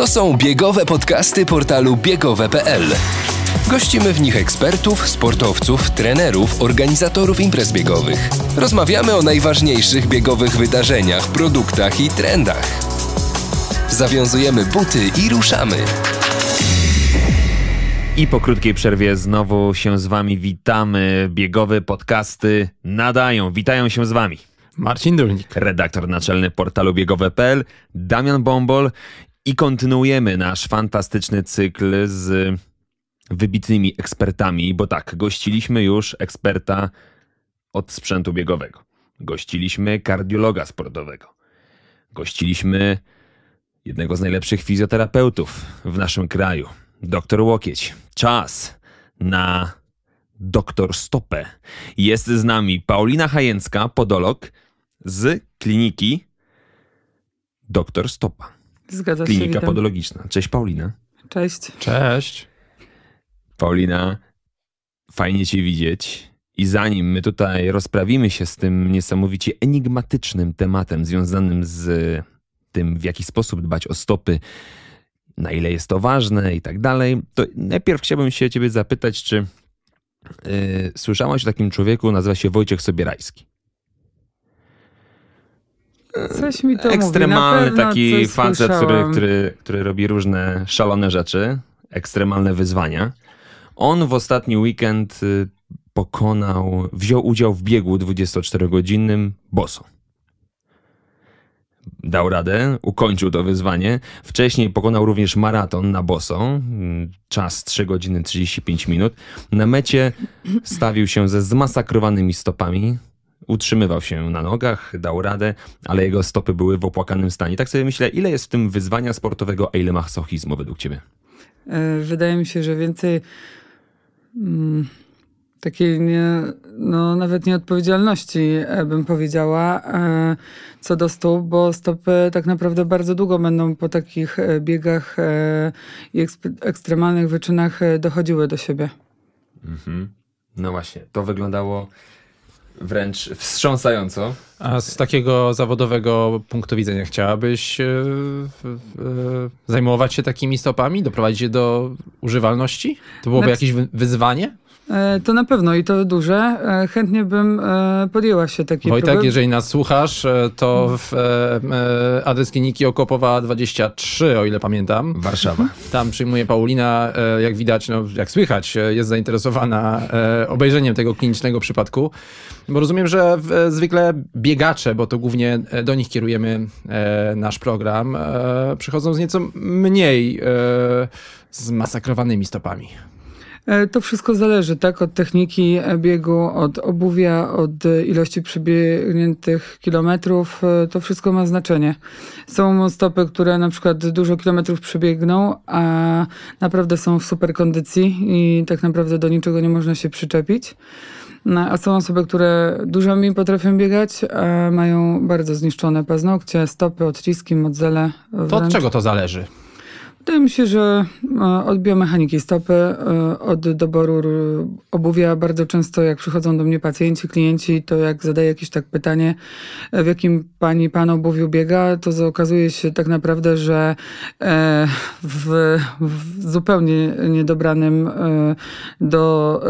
To są biegowe podcasty portalu biegowe.pl. Gościmy w nich ekspertów, sportowców, trenerów, organizatorów imprez biegowych. Rozmawiamy o najważniejszych biegowych wydarzeniach, produktach i trendach. Zawiązujemy buty i ruszamy. I po krótkiej przerwie znowu się z wami witamy. Biegowe podcasty nadają. Witają się z wami. Marcin Dulnik. Redaktor naczelny portalu biegowe.pl, Damian Bombol i kontynuujemy nasz fantastyczny cykl z wybitnymi ekspertami, bo tak, gościliśmy już eksperta od sprzętu biegowego. Gościliśmy kardiologa sportowego. Gościliśmy jednego z najlepszych fizjoterapeutów w naszym kraju, doktor Łokieć. Czas na doktor Stopę. Jest z nami Paulina Hajęcka, podolog z kliniki doktor Stopa. Zgadza się, Klinika podologiczna. Cześć Paulina. Cześć. Cześć. Paulina, fajnie Cię widzieć. I zanim my tutaj rozprawimy się z tym niesamowicie enigmatycznym tematem związanym z tym, w jaki sposób dbać o stopy, na ile jest to ważne i tak dalej, to najpierw chciałbym się Ciebie zapytać, czy yy, słyszałaś o takim człowieku, nazywa się Wojciech Sobierajski. Coś mi to Ekstremalny mówi. Taki facet, który, słyszałam. który, który robi różne szalone rzeczy, ekstremalne wyzwania. On w ostatni weekend y, pokonał, wziął udział w biegu 24-godzinnym boso. Dał radę, ukończył to wyzwanie. Wcześniej pokonał również maraton na boso, czas 3 godziny 35 minut. Na mecie stawił się ze zmasakrowanymi stopami, utrzymywał się na nogach, dał radę, ale jego stopy były w opłakanym stanie. Tak sobie myślę, ile jest w tym wyzwania sportowego, a ile masochizmu według ciebie? E, Wydaje mi się, że więcej mm, takiej nie, no, nawet nieodpowiedzialności e, bym powiedziała e, co do stóp, bo stopy tak naprawdę bardzo długo będą po takich biegach i ekstremalnych wyczynach dochodziły do siebie. No właśnie, to wyglądało wręcz wstrząsająco. A z takiego zawodowego punktu widzenia chciałabyś e, e, zajmować się takimi stopami, doprowadzić je do używalności? To byłoby Znaczy- jakieś wy- wyzwanie? E, To na pewno i to duże. E, Chętnie bym e, podjęła się takiej Wojtek, próby. jeżeli nas słuchasz, to w, adres kliniki Okopowa 23, o ile pamiętam. Warszawa. Tam przyjmuje Paulina, jak widać, no, jak słychać, jest zainteresowana obejrzeniem tego klinicznego przypadku. Bo rozumiem, że zwykle biegacze, bo to głównie do nich kierujemy nasz program, przychodzą z nieco mniej zmasakrowanymi stopami. E, To wszystko zależy, tak, od techniki biegu, od obuwia, od ilości przebiegniętych kilometrów. E, To wszystko ma znaczenie. Są stopy, które na przykład dużo kilometrów przebiegną, a naprawdę są w super kondycji i tak naprawdę do niczego nie można się przyczepić. No, A są osoby, które dużo mi potrafią biegać, a mają bardzo zniszczone paznokcie, stopy, odciski, modzele. To od czego to zależy? Wydaje mi się, że e, od biomechaniki stopy, e, od doboru obuwia bardzo często jak przychodzą do mnie pacjenci, klienci, to jak zadaję jakieś tak pytanie, e, w jakim pani pan obuwiu biega, to okazuje się tak naprawdę, że w, w zupełnie niedobranym do,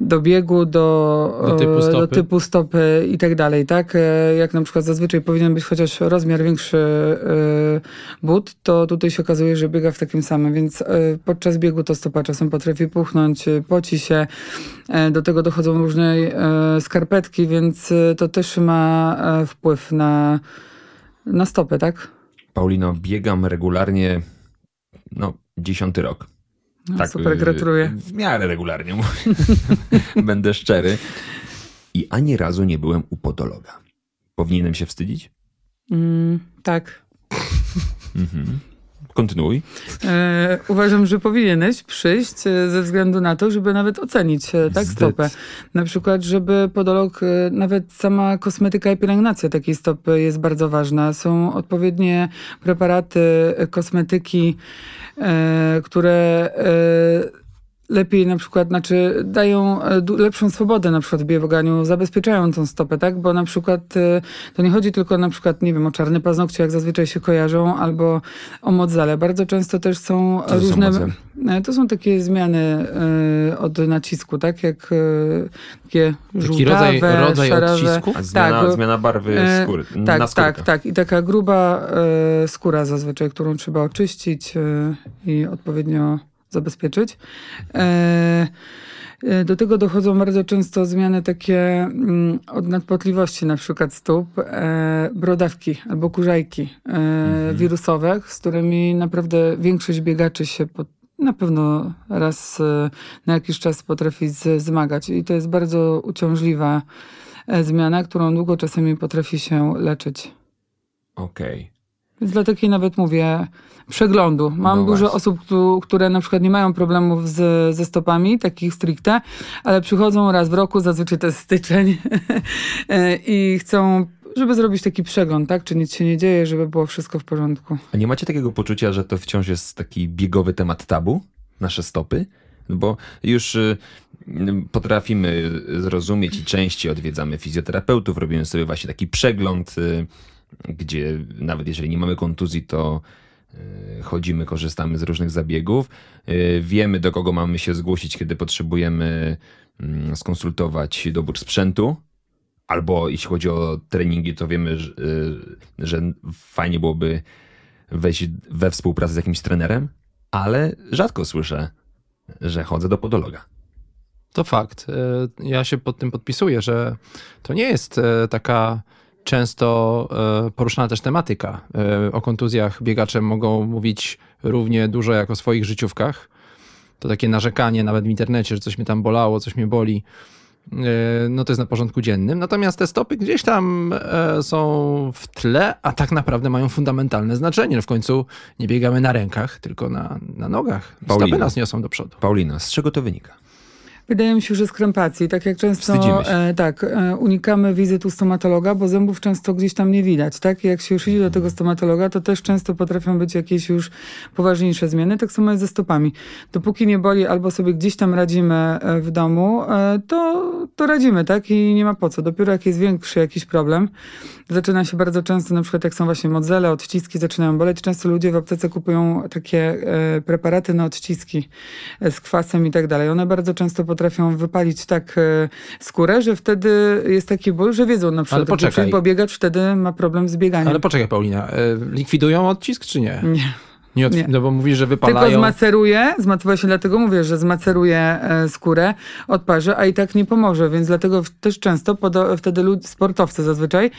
do biegu, do, Do typu e, stopy. do typu stopy i tak dalej, tak? E, Jak na przykład zazwyczaj powinien być chociaż rozmiar większy e, but, to tutaj się okazuje, że biega w takim samym, więc podczas biegu to stopa czasem potrafi puchnąć, poci się, do tego dochodzą różne skarpetki, więc to też ma wpływ na, na stopę, tak? Paulino, biegam regularnie, no, dziesiąty rok. No, super, y, gratuluję. W miarę regularnie, mówię. będę szczery. I ani razu nie byłem u podologa. Powinienem się wstydzić? Mm, tak. Kontynuuj. E, uważam, że powinieneś przyjść e, ze względu na to, żeby nawet ocenić e, tak stopę. Na przykład, żeby podolog, e, nawet sama kosmetyka i pielęgnacja takiej stopy jest bardzo ważna. Są odpowiednie preparaty, kosmetyki, e, które e, lepiej na przykład, znaczy dają e, lepszą swobodę na przykład w bieganiu, zabezpieczają tą stopę, tak? Bo na przykład e, to nie chodzi tylko na przykład, nie wiem, o czarne paznokcie, jak zazwyczaj się kojarzą, albo o modzale. Bardzo często też są to są różne... modzele? E, To są takie zmiany od nacisku, tak? Jak takie Taki żółtawe, rodzaj, rodzaj szarawe. odcisku? Zmiana, Tak, zmiana barwy skóry, Tak, tak, tak. I taka gruba skóra zazwyczaj, którą trzeba oczyścić i odpowiednio zabezpieczyć. E, e, do tego dochodzą bardzo często zmiany takie mm, od nadpotliwości, na przykład stóp, e, brodawki albo kurzajki e, wirusowe, z którymi naprawdę większość biegaczy się pod, na pewno raz na jakiś czas potrafi zmagać. I to jest bardzo uciążliwa zmiana, którą długo czasami potrafi się leczyć. Okej. Więc dla takiej nawet mówię przeglądu. Mam No dużo osób, któ- które na przykład nie mają problemów z, ze stopami, takich stricte, ale przychodzą raz w roku, zazwyczaj to jest styczeń e, i chcą, żeby zrobić taki przegląd, tak? Czy nic się nie dzieje, żeby było wszystko w porządku. A nie macie takiego poczucia, że to wciąż jest taki biegowy temat tabu? Nasze stopy? No Bo już y, potrafimy zrozumieć i częściej odwiedzamy fizjoterapeutów, robimy sobie właśnie taki przegląd, y, gdzie nawet jeżeli nie mamy kontuzji, to y, chodzimy, korzystamy z różnych zabiegów. Y, Wiemy, do kogo mamy się zgłosić, kiedy potrzebujemy mm, skonsultować dobór sprzętu. Albo jeśli chodzi o treningi, to wiemy, że, y, że fajnie byłoby wejść we współpracę z jakimś trenerem, ale rzadko słyszę, że chodzę do podologa. To fakt. Ja się pod tym podpisuję, że to nie jest taka często e, poruszana też tematyka. E, O kontuzjach biegacze mogą mówić równie dużo jak o swoich życiówkach. To takie narzekanie nawet w internecie, że coś mnie tam bolało, coś mnie boli. e, No to jest na porządku dziennym. Natomiast te stopy gdzieś tam są w tle, a tak naprawdę mają fundamentalne znaczenie. No W końcu nie biegamy na rękach, tylko na, na nogach. Paulina. Stopy nas niosą do przodu. Paulina, z czego to wynika? Wydaje mi się, że z krępacji. Tak jak często e, tak, e, unikamy wizyt u stomatologa, bo zębów często gdzieś tam nie widać. Tak? I Jak się już idzie do tego stomatologa, to też często potrafią być jakieś już poważniejsze zmiany. Tak samo jest ze stopami. Dopóki nie boli, albo sobie gdzieś tam radzimy e, w domu, e, to, to radzimy, tak? I nie ma po co. Dopiero jak jest większy jakiś problem, zaczyna się bardzo często, na przykład jak są właśnie modzele, odciski zaczynają boleć. Często ludzie w aptece kupują takie e, preparaty na odciski e, z kwasem i tak dalej. One bardzo często potrafią wypalić tak e, skórę, że wtedy jest taki ból, że wiedzą na przykład, Ale poczekaj. że pobiegać wtedy ma problem z bieganiem. Ale poczekaj, Paulina, e, likwidują odcisk czy nie? Nie. Nie, od... Nie. No bo mówisz, że Tylko wypalają. zmaceruje, zma- właśnie dlatego mówię, że zmaceruje e, skórę, odparzy, a i tak nie pomoże, więc dlatego też często wtedy lud- sportowcy zazwyczaj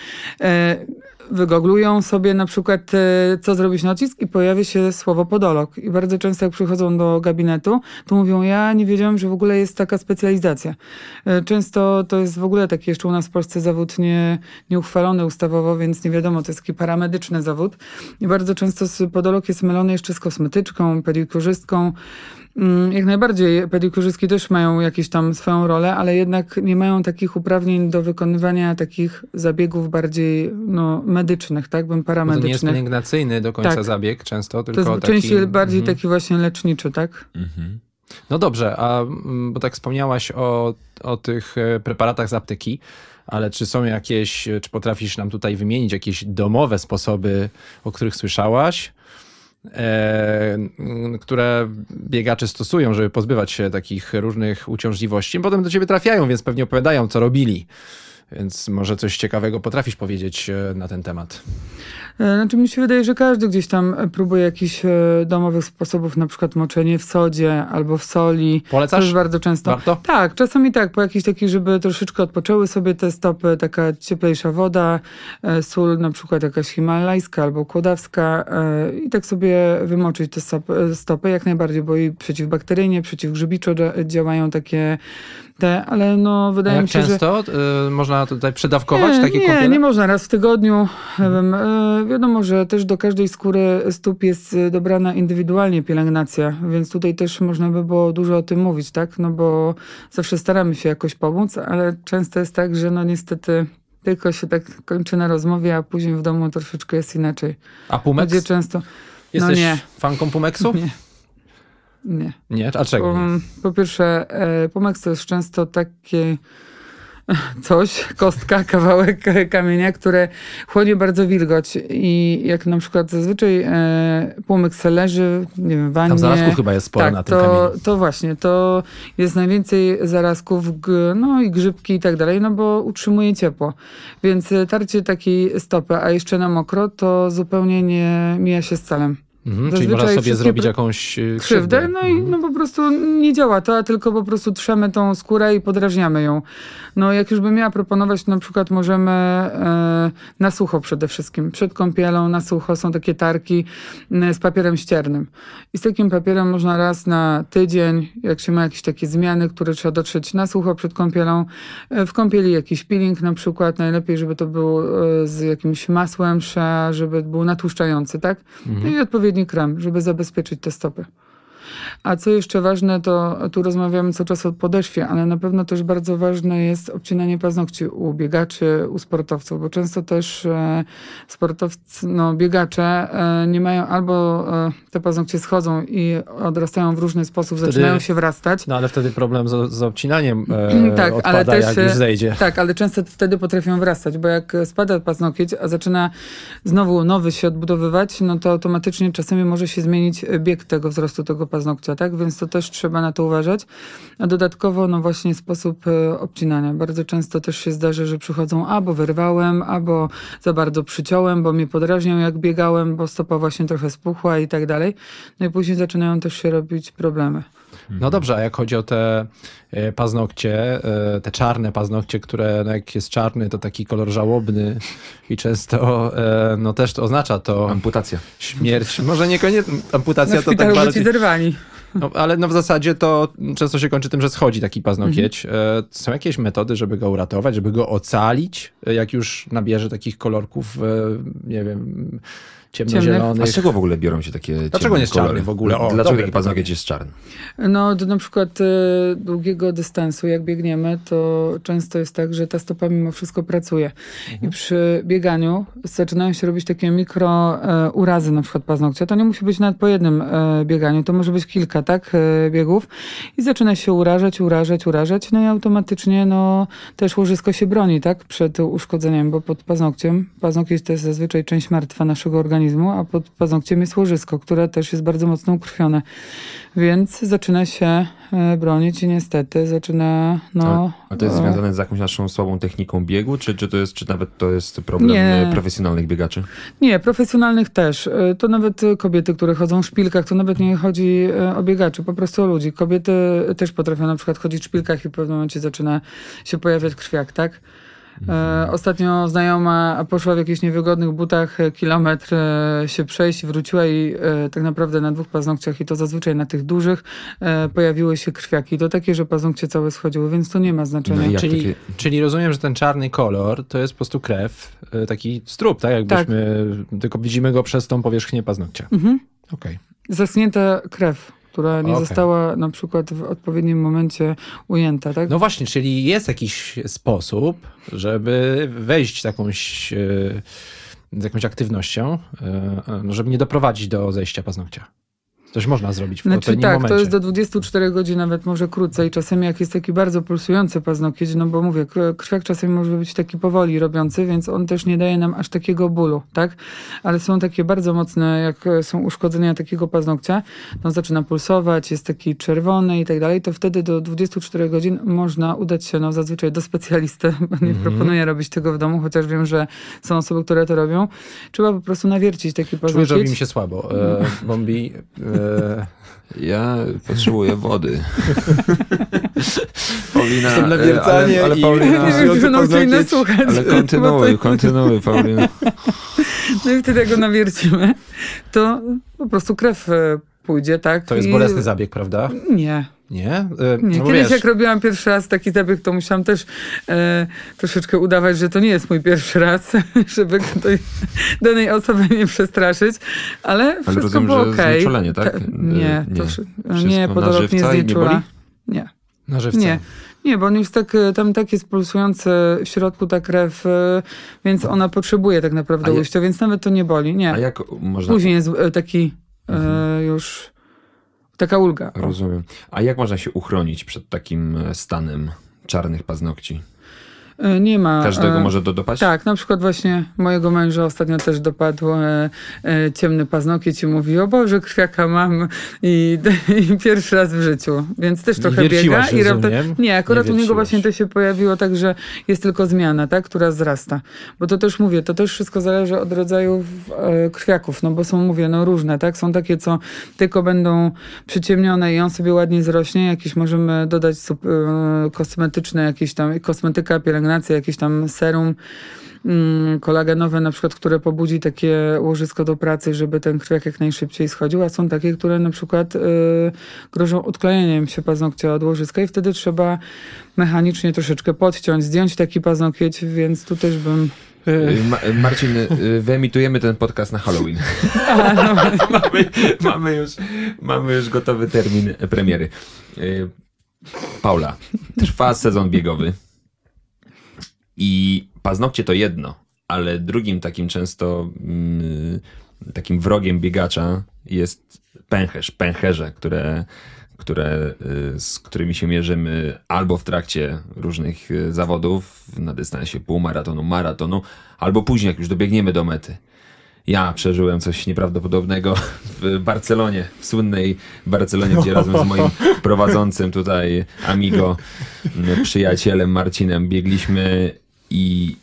wygoglują sobie na przykład, e, co zrobić na i pojawia się słowo podolog. I bardzo często jak przychodzą do gabinetu, to mówią, ja nie wiedziałem, że w ogóle jest taka specjalizacja. E, Często to jest w ogóle taki jeszcze u nas w Polsce zawód nie, nieuchwalony ustawowo, więc nie wiadomo, to jest taki paramedyczny zawód. I bardzo często podolog jest mylony jeszcze z kosmetyczką, pedikurzystką. Mm, Jak najbardziej pedikurzystki też mają jakieś tam swoją rolę, ale jednak nie mają takich uprawnień do wykonywania takich zabiegów bardziej no, medycznych, tak? Bym Bo to nie jest paramedycznych. pielęgnacyjny do końca Tak. zabieg często, To tylko jest taki... częściej bardziej Mhm. taki właśnie leczniczy, tak? No dobrze, a mm, bo tak wspomniałaś o, o tych e, preparatach z apteki, ale czy są jakieś, e, czy potrafisz nam tutaj wymienić jakieś domowe sposoby, o których słyszałaś, które biegacze stosują, żeby pozbywać się takich różnych uciążliwości? Potem do ciebie trafiają, więc pewnie opowiadają, co robili. Więc może coś ciekawego potrafisz powiedzieć e, na ten temat. E, Znaczy mi się wydaje, że każdy gdzieś tam e, próbuje jakichś domowych sposobów, na przykład moczenie w sodzie albo w soli. Polecasz? już bardzo często. Warto? Tak, czasami tak, po jakiejś takiej, żeby troszeczkę odpoczęły sobie te stopy, taka cieplejsza woda, sól na przykład jakaś himalajska albo kłodawska i tak sobie wymoczyć te stopy, jak najbardziej, bo i przeciwbakteryjnie, przeciwgrzebiczo dzia- działają takie te, ale no wydaje jak mi się, że... często e, można tutaj przedawkować Nie, takie nie, kąpiele? nie można raz w tygodniu. E, wiadomo, że też do każdej skóry stóp jest e, dobrana indywidualnie pielęgnacja, więc tutaj też można by było dużo o tym mówić, tak? No bo zawsze staramy się jakoś pomóc, ale często jest tak, że no niestety tylko się tak kończy na rozmowie, a później w domu troszeczkę jest inaczej. A Pumex? Ludzie często... Jesteś no nie. fanką Pumexu? Nie. Nie. Nie? A czego? nie? Po, pierwsze, e, pomaks to jest często takie coś, kostka, kawałek kamienia, które chłonie bardzo wilgoć i jak na przykład zazwyczaj e, płomyk se leży, nie wiem, wannie. Tam zarazków chyba jest sporo tak, na tym to, kamieniu. to właśnie, to jest najwięcej zarazków, g- no i grzybki i tak dalej, no bo utrzymuje ciepło. Więc e, tarcie takiej stopy, a jeszcze na mokro, to zupełnie nie mija się z celem. Mhm, czyli można sobie zrobić jakąś e, krzywdę, no i no po prostu nie działa to, a tylko po prostu trzemy tą skórę i podrażniamy ją. No jak już bym miała proponować, to na przykład możemy e, na sucho przede wszystkim. Przed kąpielą na sucho są takie tarki m, z papierem ściernym. I z takim papierem można raz na tydzień, jak się ma jakieś takie zmiany, które trzeba dotrzeć na sucho przed kąpielą. E, w kąpieli jakiś peeling na przykład, najlepiej, żeby to był e, z jakimś masłem, sza, żeby był natłuszczający, tak? No i odpowiedni krem, żeby zabezpieczyć te stopy. A co jeszcze ważne, to tu rozmawiamy cały czas o podeszwie, ale na pewno też bardzo ważne jest obcinanie paznokci u biegaczy, u sportowców, bo często też e, sportowcy, no biegacze e, nie mają albo e, te paznokcie schodzą i odrastają w różny sposób, Wtedy- zaczynają się wrastać. No ale wtedy problem z, z obcinaniem e, Tak, odpada, ale też, jak już zejdzie. Tak, ale często wtedy potrafią wrastać, bo jak spada paznokieć, a zaczyna znowu nowy się odbudowywać, no to automatycznie czasami może się zmienić bieg tego wzrostu tego paznokcia, tak? Więc to też trzeba na to uważać. A dodatkowo, no właśnie sposób e, obcinania. Bardzo często też się zdarzy, że przychodzą albo wyrwałem, albo za bardzo przyciąłem, bo mnie podrażniał jak biegałem, bo stopa właśnie trochę spuchła i tak dalej. No i później zaczynają też się robić problemy. No dobrze, a jak chodzi o te e, paznokcie, e, te czarne paznokcie, które no jak jest czarny, to taki kolor żałobny i często e, no też to oznacza to Amputacja. śmierć. Może niekoniecznie amputacja Na to tak bardziej... zerwali. No, ale no w zasadzie to często się kończy tym, że schodzi taki paznokieć. Mhm. Są jakieś metody, żeby go uratować, żeby go ocalić, jak już nabierze takich kolorków, nie wiem, A ciemnozielonych. z czego w ogóle biorą się takie Dlaczego nie jest czarny kolory? w ogóle? O, Dlaczego taki paznokieć jest czarny? No, do na przykład e, długiego dystansu, jak biegniemy, to często jest tak, że ta stopa mimo wszystko pracuje. I przy bieganiu zaczynają się robić takie mikro e, urazy na przykład paznokcia. To nie musi być nawet po jednym e, bieganiu, to może być kilka, tak, e, biegów. I zaczyna się urażać, urażać, urażać, no i automatycznie, no, też łożysko się broni, tak, przed uszkodzeniem, bo pod paznokciem, paznokieć to jest zazwyczaj część martwa naszego organizmu, a pod paznokciem jest łożysko, które też jest bardzo mocno ukrwione. Więc zaczyna się e, bronić i niestety zaczyna, no... A to jest e, związane z jakąś naszą słabą techniką biegu, czy, czy to jest, czy nawet to jest problem Nie. e, profesjonalnych biegaczy? Nie, profesjonalnych też. To nawet kobiety, które chodzą w szpilkach, to nawet nie chodzi o biegaczy, po prostu o ludzi. Kobiety też potrafią na przykład chodzić w szpilkach i w pewnym momencie zaczyna się pojawiać krwiak, tak? E, ostatnio znajoma poszła w jakichś niewygodnych butach e, kilometr e, się przejść, wróciła i tak naprawdę na dwóch paznokciach i to zazwyczaj na tych dużych pojawiły się krwiaki. To takie, że paznokcie całe schodziły, więc to nie ma znaczenia. No Czyli, takie- czyli rozumiem, że ten czarny kolor to jest po prostu krew, taki strup, tak? Jakbyśmy, tylko widzimy go przez tą powierzchnię paznokcia. Mhm. Okej. Zaschnięta krew, która nie Okej. została na przykład w odpowiednim momencie ujęta, tak? No właśnie, czyli jest jakiś sposób, żeby wejść z jakąś, e, z jakąś aktywnością, e, no żeby nie doprowadzić do zejścia paznokcia. Coś można zrobić w Znaczy tak, momencie. to jest do 24 godzin, nawet może krócej. Czasami jak jest taki bardzo pulsujący paznokieć, no bo mówię, kr- krwiak czasami może być taki powoli robiący, więc on też nie daje nam aż takiego bólu, tak? Ale są takie bardzo mocne, jak e, są uszkodzenia takiego paznokcia, no zaczyna pulsować, jest taki czerwony i tak dalej, to wtedy do 24 godzin można udać się, no zazwyczaj do specjalisty, bo nie Mhm. proponuję robić tego w domu, chociaż wiem, że są osoby, które to robią. Trzeba po prostu nawiercić taki Czuję, że robi paznokieć. mi się słabo. E, bombi. E, Ja potrzebuję wody. Paulina, e, ale, ale i- Paulina, Nie wiem, czy będą chcieli nas słuchać. ale kontynuuj, kontynuuj, Paulina. No i wtedy jak go nawiercimy, to po prostu krew e, pójdzie, tak? to jest I- bolesny zabieg, prawda? Nie. Nie? E, Nie. no Kiedyś wiesz, jak robiłam pierwszy raz taki zabieg, to musiałam też e, troszeczkę udawać, że to nie jest mój pierwszy raz, żeby tej danej osoby nie przestraszyć, ale wszystko rozumiem, było okej. znieczulenie, tak? Ta- E, Nie, nie. to, szy- Wszystko nie, na podolog nie nie znieczula. Nie. na żywca. Nie. Nie, bo on już tak, e, tam tak jest pulsujące w środku ta krew, e, więc ona potrzebuje tak naprawdę ja- ujścia, więc nawet to nie boli. Nie. A jak można... Później jest e, taki e, Mhm. już taka ulga. Rozumiem. A jak można się uchronić przed takim e, stanem czarnych paznokci? E, Nie ma. Każdego e, może to dopaść? Tak, na przykład właśnie mojego męża ostatnio też dopadł e, ciemny paznokieć i mówi, o Boże, krwiaka mam i, i pierwszy raz w życiu, więc też trochę biega. wierciłaś, I nie, akurat Nie u niego właśnie to się pojawiło tak, że jest tylko zmiana, tak, która wzrasta. Bo to też mówię, to też wszystko zależy od rodzaju krwiaków, no bo są, mówię, no różne, tak, są takie, co tylko będą przyciemnione i on sobie ładnie zrośnie, jakieś możemy dodać sup, e, kosmetyczne, jakieś tam, kosmetyka, pielęgnacja, jakieś tam serum, mm, kolagenowe na przykład, które pobudzi takie łożysko do pracy, żeby ten krwiak jak najszybciej schodził, a są takie, które na przykład y, grożą odklejeniem się paznokcia od łożyska i wtedy trzeba mechanicznie troszeczkę podciąć, zdjąć taki paznokieć, więc tu też bym... Y, Ma Marcin, y, wyemitujemy ten podcast na Halloween. no. mamy, mamy, już, mamy już gotowy termin premiery. Y, Paula, trwa sezon biegowy i paznokcie to jedno, ale drugim takim często mm, takim wrogiem biegacza jest pęcherz, pęcherze, które, które, y, z którymi się mierzymy albo w trakcie różnych y, zawodów na dystansie półmaratonu, maratonu, albo później, jak już dobiegniemy do mety. Ja przeżyłem coś nieprawdopodobnego w Barcelonie, w słynnej Barcelonie, gdzie razem z moim prowadzącym tutaj amigo, m, przyjacielem Marcinem biegliśmy i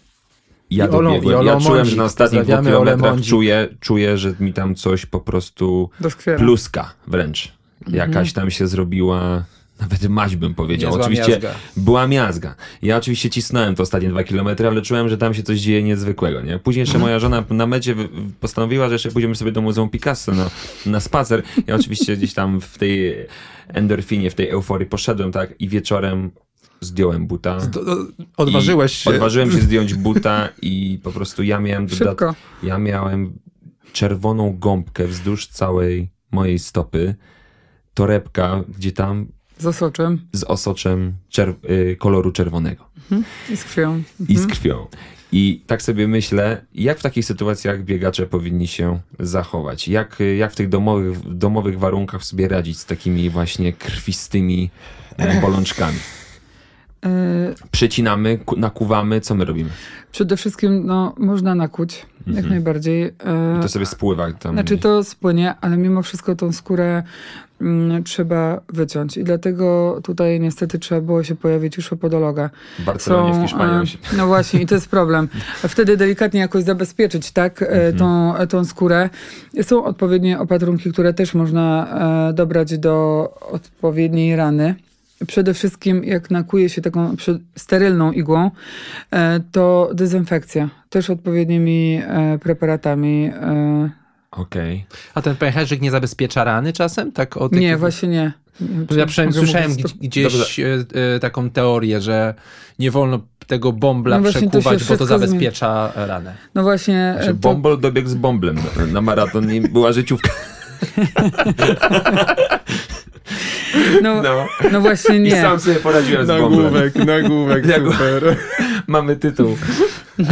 ja I dobiegłem. Olo Ja czułem, że na ostatnich dwóch kilometrach czuję, czuję, że mi tam coś po prostu Doskwiera. pluska wręcz. Jakaś tam się zrobiła, nawet maź bym powiedział. Niezła oczywiście miazga. była miazga. Ja oczywiście cisnąłem te ostatnie dwa kilometry, ale czułem, że tam się coś dzieje niezwykłego. Nie? Później jeszcze moja żona na mecie postanowiła, że jeszcze pójdziemy sobie do Muzeum Picasso na, na spacer. Ja oczywiście gdzieś tam w tej endorfinie, w tej euforii poszedłem, tak, i wieczorem zdjąłem buta. To Odważyłeś się. Odważyłem się zdjąć buta i po prostu ja miałem Szybko. ja miałem czerwoną gąbkę wzdłuż całej mojej stopy. Torebka, gdzie tam Z osoczem z osoczem czer- y, koloru czerwonego i z krwią. i z krwią. I tak sobie myślę, jak w takich sytuacjach biegacze powinni się zachować? Jak, jak w tych domowych, domowych warunkach sobie radzić z takimi właśnie krwistymi bolączkami? Przecinamy, ku- nakuwamy, co my robimy? Przede wszystkim no, można nakuć, jak najbardziej. E, I to sobie spływa tam. Znaczy to spłynie, ale mimo wszystko tą skórę mm, trzeba wyciąć. I dlatego tutaj niestety trzeba było się pojawić już u podologa. w Barcelonie, w Hiszpanii. e, No właśnie, i to jest problem. Wtedy delikatnie jakoś zabezpieczyć, tak, e, tą, tą skórę. Są odpowiednie opatrunki, które też można e, dobrać do odpowiedniej rany. Przede wszystkim, jak nakuje się taką sterylną igłą, e, to dezynfekcja. Też odpowiednimi e, preparatami. e, Okej. A ten pęcherzyk nie zabezpiecza rany czasem? Tak o tych... Nie, właśnie nie. Ja przynajmniej słyszałem gdzieś e, e, taką teorię, że nie wolno tego bombla No właśnie, to przekuwać, bo to zabezpiecza ranę. No właśnie. Znaczy, to, Bombol dobiegł z bomblem na, na maraton i była życiówka. no, No. no właśnie I nie. sam sobie poradziłem z bomblem. nagłówek, Jak- Mamy tytuł.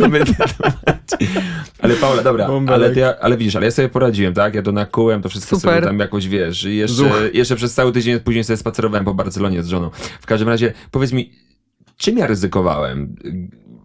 Mamy tytuł. Ale Paula, dobra, ale, ja, ale widzisz, ale ja sobie poradziłem, tak? Ja to nakułem, to wszystko Super. sobie tam jakoś, wiesz, i jeszcze, Zuch. jeszcze przez cały tydzień później sobie spacerowałem po Barcelonie z żoną. W każdym razie, powiedz mi, czym ja ryzykowałem?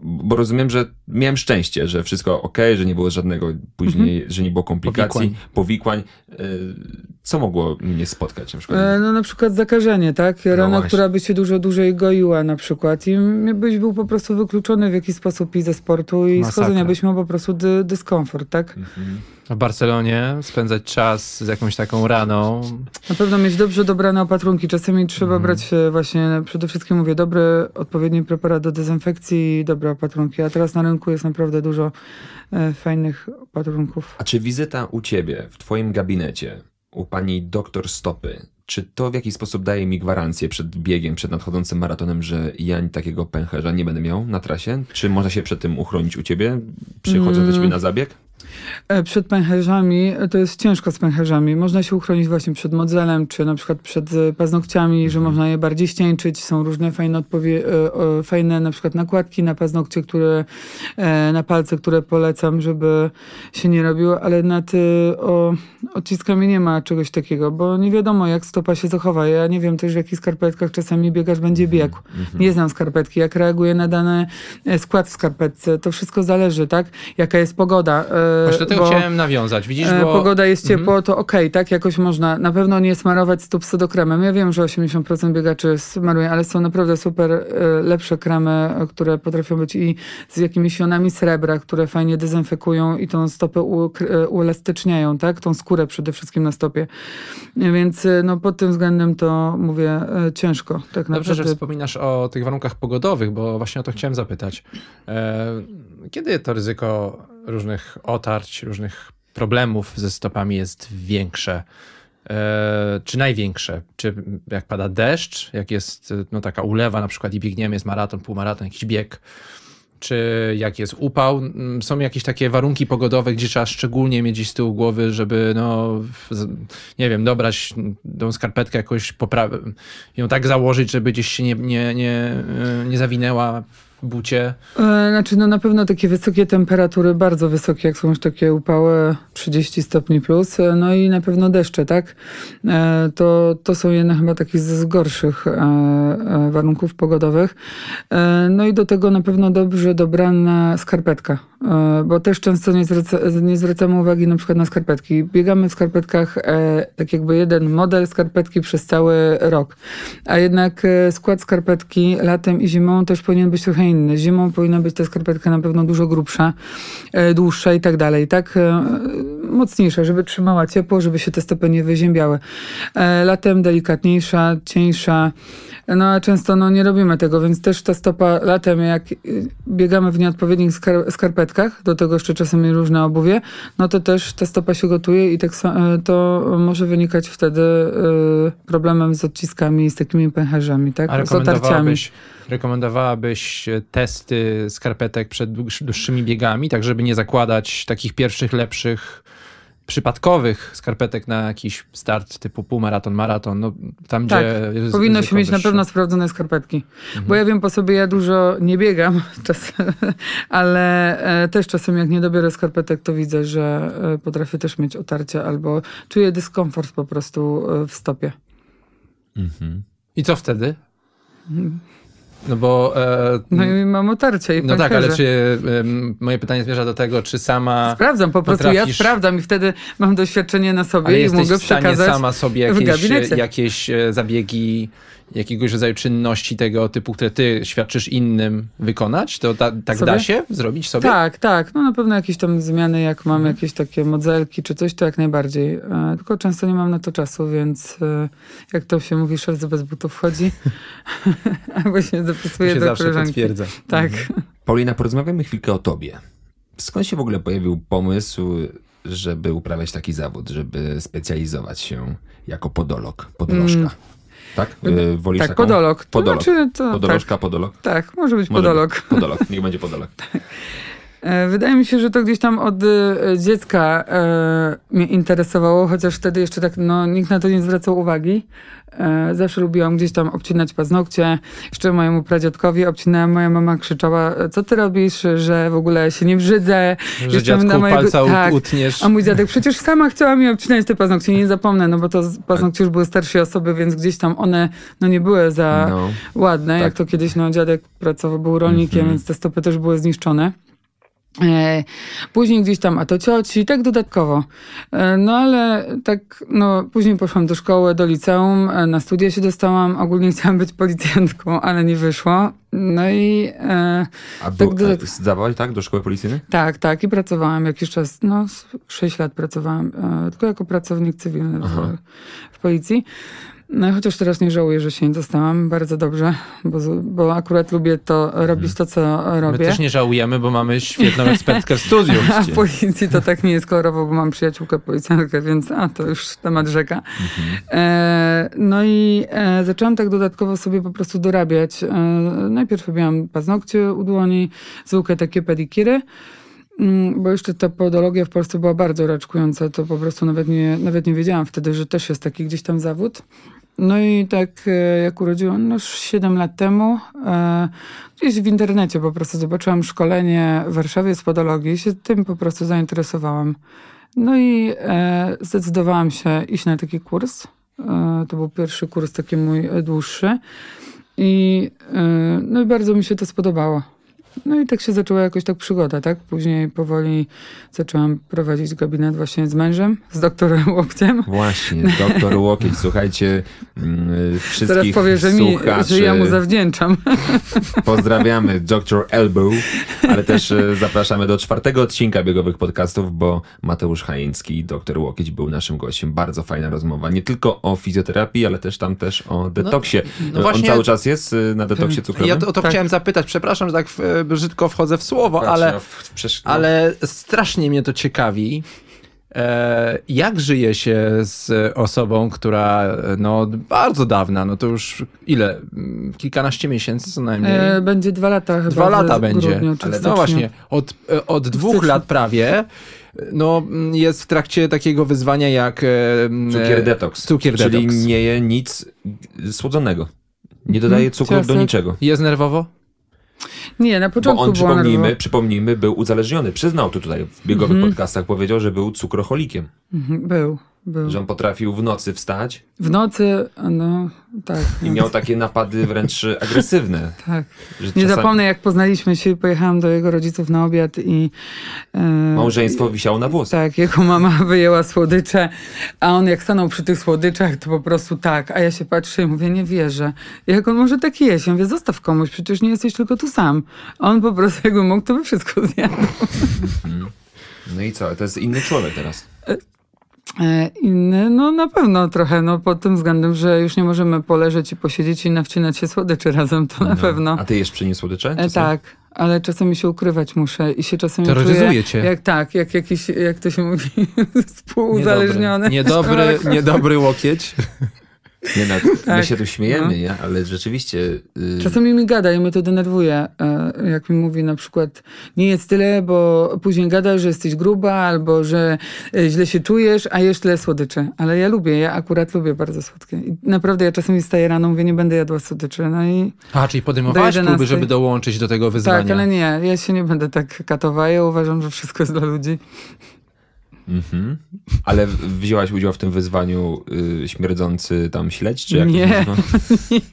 Bo rozumiem, że miałem szczęście, że wszystko ok, że nie było żadnego później, że nie było komplikacji, Powikłań. powikłań. Y, Co mogło mnie spotkać na przykład? E, No na przykład zakażenie, tak? Rana, właśnie. która by się dużo dłużej goiła na przykład i byś był po prostu wykluczony w jakiś sposób i ze sportu i Masakra. schodzenia byś miał po prostu dy, dyskomfort, tak? Mhm. W Barcelonie spędzać czas z jakąś taką raną. Na pewno mieć dobrze dobrane opatrunki. Czasami trzeba Mhm. brać e, właśnie, przede wszystkim mówię, dobry, odpowiedni preparat do dezynfekcji i dobre opatrunki. A teraz na rynku jest naprawdę dużo e, fajnych opatrunków. A czy wizyta u ciebie, w twoim gabinecie, u pani doktor Stopy, czy to w jakiś sposób daje mi gwarancję przed biegiem, przed nadchodzącym maratonem, że ja takiego pęcherza nie będę miał na trasie? Czy można się przed tym uchronić u ciebie, przychodząc do ciebie na zabieg? E, Przed pęcherzami e, to jest ciężko z pęcherzami. Można się uchronić właśnie przed modzelem, czy na przykład przed e, paznokciami, że można je bardziej ścieńczyć. Są różne fajne, odpowie- fajne na przykład nakładki na paznokcie, które, na palce, które polecam, żeby się nie robiło, ale nad o, odciskami nie ma czegoś takiego, bo nie wiadomo jak stopa się zachowa. Ja nie wiem też w jakich skarpetkach czasami biegacz będzie biegł. Nie znam skarpetki, jak reaguje na dany skład w skarpetce. To wszystko zależy, tak? Jaka jest pogoda. Właśnie tego bo- chciałem nawiązać. Widzisz, E, bo... Pogoda jest Mhm. ciepło, to okej, tak? Jakoś można. Na pewno nie smarować stóp sodokremem. Ja wiem, że 80% biegaczy smaruje, ale są naprawdę super e, lepsze kremy, e, które potrafią być i z jakimiś jonami srebra, które fajnie dezynfekują i tą stopę uelastyczniają, tak? Tą skórę przede wszystkim na stopie. Więc no, pod tym względem to mówię ciężko. Tak Dobrze, że naprawdę. wspominasz o tych warunkach pogodowych, bo właśnie o to chciałem zapytać. Kiedy to ryzyko różnych otarć, różnych problemów ze stopami jest większe? E, Czy największe? Czy jak pada deszcz, jak jest e, no, taka ulewa na przykład i biegniemy, jest maraton, półmaraton, jakiś bieg, czy jak jest upał, Mm, są jakieś takie warunki pogodowe, gdzie trzeba szczególnie mieć z tyłu głowy, żeby, no, nie wiem, dobrać tą skarpetkę jakoś poprawić, ją tak założyć, żeby gdzieś się nie, nie, nie, y, nie zawinęła bucie. E, Znaczy, no na pewno takie wysokie temperatury, bardzo wysokie, jak są już takie upały 30 stopni plus, e, no i na pewno deszcze, tak? E, To, to są jedne chyba takich z gorszych warunków pogodowych. No i do tego na pewno dobrze dobrana skarpetka, bo też często nie, zwraca, nie zwracamy uwagi na przykład na skarpetki. Biegamy w skarpetkach tak jakby jeden model skarpetki przez cały rok, a jednak skład skarpetki latem i zimą też powinien być trochę inny. Zimą powinna być ta skarpetka na pewno dużo grubsza, e, dłuższa i tak dalej, tak? E, Mocniejsza, żeby trzymała ciepło, żeby się te stopy nie wyziębiały. E, Latem delikatniejsza, cieńsza, no a często no, nie robimy tego, więc też ta stopa latem, jak biegamy w nieodpowiednich skar- skarpetkach, do tego jeszcze czasami różne obuwie, no to też ta stopa się gotuje i tak to może wynikać wtedy problemem z odciskami, z takimi pęcherzami, tak? A z otarciami. Rekomendowałabyś, e, testy skarpetek przed dłuż- dłuższymi biegami, tak żeby nie zakładać takich pierwszych, lepszych, przypadkowych skarpetek na jakiś start typu półmaraton, maraton, no tam Tak, gdzie jest Powinno się mieć na pewno sprawdzone skarpetki. Mhm. Bo ja wiem po sobie, ja dużo nie biegam czasem, ale e, też czasem jak nie dobiorę skarpetek, to widzę, że e, potrafię też mieć otarcia albo czuję dyskomfort po prostu w stopie. Mhm. I co wtedy? No bo... E, No i mam otarcie i no tak, ale czy em, moje pytanie zmierza do tego, czy sama... Sprawdzam, po prostu ja sprawdzam i wtedy mam doświadczenie na sobie Ale i mogę w stanie przekazać. sama sobie w jakieś, gabinecie. jakieś e, zabiegi, jakiegoś rodzaju czynności tego typu, które ty świadczysz innym, wykonać? To ta, tak Sobie? da się zrobić sobie? Tak, tak. No na pewno jakieś tam zmiany, jak mam Mhm. jakieś takie modzelki czy coś, to jak najbardziej. E, tylko często nie mam na to czasu, więc e, jak to się mówi, szef bez butów wchodzi. Albo się To zapisuje się do zawsze koleżanki. potwierdza. Tak. Paulina, porozmawiamy chwilkę o tobie. Skąd się w ogóle pojawił pomysł, żeby uprawiać taki zawód, żeby specjalizować się jako podolog, podolożka? Mm. Tak? Y, Wolisz tak, taką? podolog. To Podolog. Znaczy, to, Podolożka, podolog? Tak, tak, może być podolog. być Podolog, niech będzie podolog. E, Wydaje mi się, że to gdzieś tam od e, dziecka e, mnie interesowało, chociaż wtedy jeszcze tak, no, nikt na to nie zwracał uwagi. Zawsze lubiłam gdzieś tam obcinać paznokcie. Jeszcze mojemu pradziadkowi obcinałem, moja mama krzyczała, "E, co ty robisz, że w ogóle się nie brzydzę. Że dziadku na mojego- palca tak. utniesz. A mój dziadek przecież sama chciała mi obcinać te paznokcie, nie zapomnę, no bo to paznokcie już były starszej osoby, więc gdzieś tam one no nie były za No. ładne, Tak. jak to kiedyś no dziadek pracował, był rolnikiem, Mhm. więc te stopy też były zniszczone. E, Później gdzieś tam, a to cioci, tak dodatkowo. E, No ale tak, no później poszłam do szkoły, do liceum, e, na studia się dostałam, ogólnie chciałam być policjantką, ale nie wyszło. No i e, A Tak, do- zdawałaś tak do szkoły policyjnej? tak, tak, i pracowałam jakiś czas, no z 6 lat pracowałam, e, tylko jako pracownik cywilny w, w policji. No, chociaż teraz nie żałuję, że się nie dostałam, bardzo dobrze, bo, bo akurat lubię to robić to, co My robię. też nie żałujemy, bo mamy świetną ekspertkę w studiu. A w policji to tak nie jest kolorowo, bo mam przyjaciółkę policjantkę, więc a, to już temat rzeka. Mhm. E, no i e, zaczęłam tak dodatkowo sobie po prostu dorabiać. E, najpierw robiłam paznokcie u dłoni, zwykłe takie pedikiry. Mm, Bo jeszcze ta podologia w Polsce była bardzo raczkująca, to po prostu nawet nie, nawet nie wiedziałam wtedy, że też jest taki gdzieś tam zawód. No i tak e, jak urodziłam, no już 7 lat temu, e, gdzieś w internecie po prostu zobaczyłam szkolenie w Warszawie z podologii i się tym po prostu zainteresowałam. No i e, zdecydowałam się iść na taki kurs. To był pierwszy kurs taki mój dłuższy. I, no i bardzo mi się to spodobało. No i tak się zaczęła jakoś tak przygoda, tak? Później powoli zaczęłam prowadzić gabinet właśnie z mężem, z doktorem Łokciem. Właśnie, doktor Łokieć, słuchajcie, mm, wszystkich Teraz powie, że, mi, słuchaczy, że ja mu zawdzięczam. pozdrawiamy Dr. Elbow, ale też e, zapraszamy do czwartego odcinka biegowych podcastów, bo Mateusz Hajiński, doktor Łokieć był naszym gościem. Bardzo fajna rozmowa, nie tylko o fizjoterapii, ale też tam też o detoksie. no właśnie- On cały czas jest e, na detoksie cukrowym? Ja to, o to Tak. chciałem zapytać, przepraszam, że tak e, brzydko wchodzę w słowo, ale, no, w- ale strasznie mnie to ciekawi. E, jak żyje się z osobą, która no bardzo dawna, no to już ile? Mm, Kilkanaście miesięcy co najmniej. E, będzie dwa lata chyba. Dwa lata będzie. Grudniu, Ale no właśnie, od, od dwóch lat prawie no, mm, jest w trakcie takiego wyzwania jak mm, Cukier e, detoks. Cukier Czyli detoks. nie je nic słodzonego. Nie dodaje Mhm, cukru do ciastek. niczego. Jest nerwowo? Nie, na Bo początku on, była przypomnijmy, nerwowa. przypomnijmy, był uzależniony. Przyznał to tutaj w biegowych Mhm. podcastach. Powiedział, że był cukroholikiem. Mhm, Był, był. Że on potrafił w nocy wstać W nocy, no tak. i no, miał takie napady wręcz agresywne. tak. Nie czasami zapomnę, jak poznaliśmy się i pojechałam do jego rodziców na obiad i... E, Małżeństwo wisiało na włosach. Tak, jego mama wyjęła słodycze, a on jak stanął przy tych słodyczach, to po prostu tak. A ja się patrzę i mówię, nie wierzę. Jak on może tak jeść? Ja mówię, zostaw komuś, przecież nie jesteś tylko tu sam. A on po prostu jakby mógł, to by wszystko zjadł. No i co? To jest inny człowiek teraz. E, Inny, no na pewno trochę, no pod tym względem, że już nie możemy poleżeć i posiedzieć i nawcinać się słodyczy razem, to na No. pewno. A ty jesz przy słodycze? E, tak, ale czasami się ukrywać muszę i się czasami Terroryzuje czuję, jak tak, jak jakiś, jak to się mówi, współuzależniony. Niedobry, niedobry łokieć. Nie, no, my Tak. się tu śmiejemy, No. nie? ale rzeczywiście... y, Czasami mi gada i mnie to denerwuje, jak mi mówi na przykład nie jest tyle, bo później gada, że jesteś gruba albo że e, źle się czujesz, a jesz tyle słodyczy. Ale ja lubię, ja akurat lubię bardzo słodkie. I naprawdę ja czasami staję rano, mówię, nie będę jadła słodyczy. No i A, czyli podejmowałaś próby, 11. żeby dołączyć do tego wyzwania. tak, ale nie, ja się nie będę tak katowała. Ja uważam, że wszystko jest dla ludzi. Mhm. Ale wzięłaś udział w tym wyzwaniu y, śmierdzący tam śledź? Czy jak Nie. nazywa?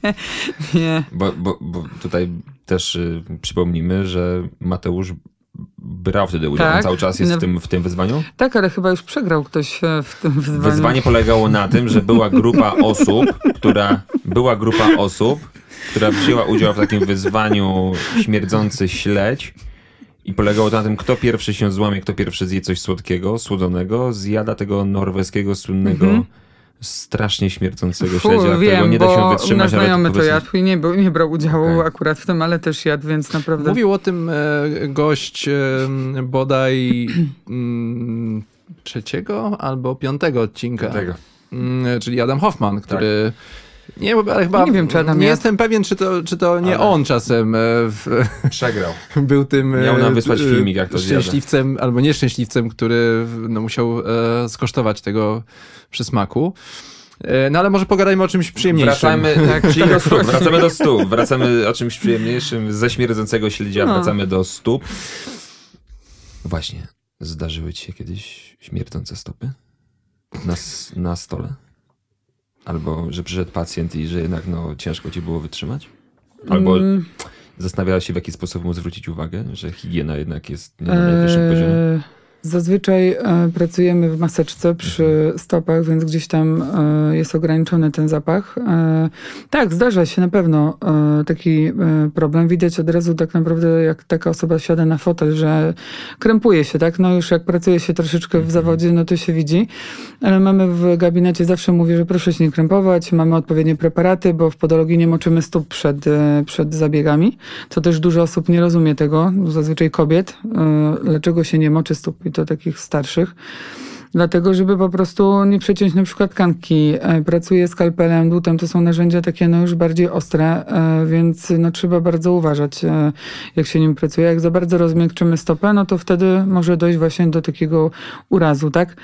Nie. Bo, bo, bo tutaj też y, przypomnimy, że Mateusz brał wtedy udział. Tak. On cały czas jest No. w tym, w tym wyzwaniu. Tak, ale chyba już przegrał ktoś e, w tym wyzwaniu. Wyzwanie polegało na tym, że była grupa osób, która była grupa osób, która wzięła udział w takim wyzwaniu śmierdzący śledź. I polegało to na tym, kto pierwszy się złamie, kto pierwszy zje coś słodkiego, słodzonego, zjada tego norweskiego, słynnego, Mhm. strasznie śmierdzącego Fu, śledzia, którego wiem, nie da się wytrzymać. nasz znajomy to jadł i nie, był, nie brał udziału Okej. akurat w tym, ale też jadł, więc naprawdę... Mówił o tym e, gość e, bodaj mm, trzeciego albo piątego odcinka. Tego. Mm, czyli Adam Hoffman, który. Nie, bo- ale chyba. Nie wiem, czy Adam Nie jestem pewien, czy to, czy to nie Ale- on czasem e, w, Przegrał. był tym. e, Miał nam wysłać e, filmik, jak to zjada. Szczęśliwcem albo nieszczęśliwcem, który no, musiał e, skosztować tego przysmaku. E, no ale może pogadajmy o czymś przyjemniejszym. Wracamy, Tak, czyli do stóp. Wracamy do stóp. Wracamy o czymś przyjemniejszym. Ze śmierdzącego śledzia No. wracamy do stóp. Właśnie. Zdarzyły ci się kiedyś śmierdzące stopy? Na, na stole? Albo, że przyszedł pacjent i że jednak no, ciężko ci było wytrzymać? Albo Mm, zastanawiałaś się, w jaki sposób mu zwrócić uwagę, że higiena jednak jest nie na najwyższym poziomie? Zazwyczaj e, pracujemy w maseczce przy stopach, więc gdzieś tam e, jest ograniczony ten zapach. E, tak, zdarza się na pewno taki problem. Widać od razu tak naprawdę, jak taka osoba siada na fotel, że krępuje się, tak? No już jak pracuje się troszeczkę w zawodzie, no to się widzi. Ale mamy w gabinecie, zawsze mówię, że proszę się nie krępować, mamy odpowiednie preparaty, bo w podologii nie moczymy stóp przed, przed zabiegami. To też dużo osób nie rozumie tego, zazwyczaj kobiet, dlaczego się nie moczy stóp to takich starszych. Dlatego, żeby po prostu nie przeciąć na przykład tkanki. E, Pracuję skalpelem, dłutem, to są narzędzia takie no już bardziej ostre, e, więc no trzeba bardzo uważać, e, jak się nim pracuje. Jak za bardzo rozmiękczymy stopę, no to wtedy może dojść właśnie do takiego urazu, tak?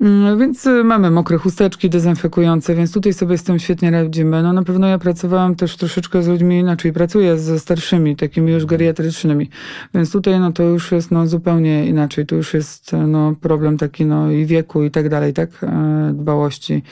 Mm, Więc mamy mokre chusteczki dezynfekujące, więc tutaj sobie z tym świetnie radzimy. No na pewno ja pracowałam też troszeczkę z ludźmi, inaczej pracuję ze starszymi, takimi już geriatrycznymi, więc tutaj no to już jest no zupełnie inaczej. Tu już jest no problem taki no i wieku i tak dalej, tak? E, Dbałości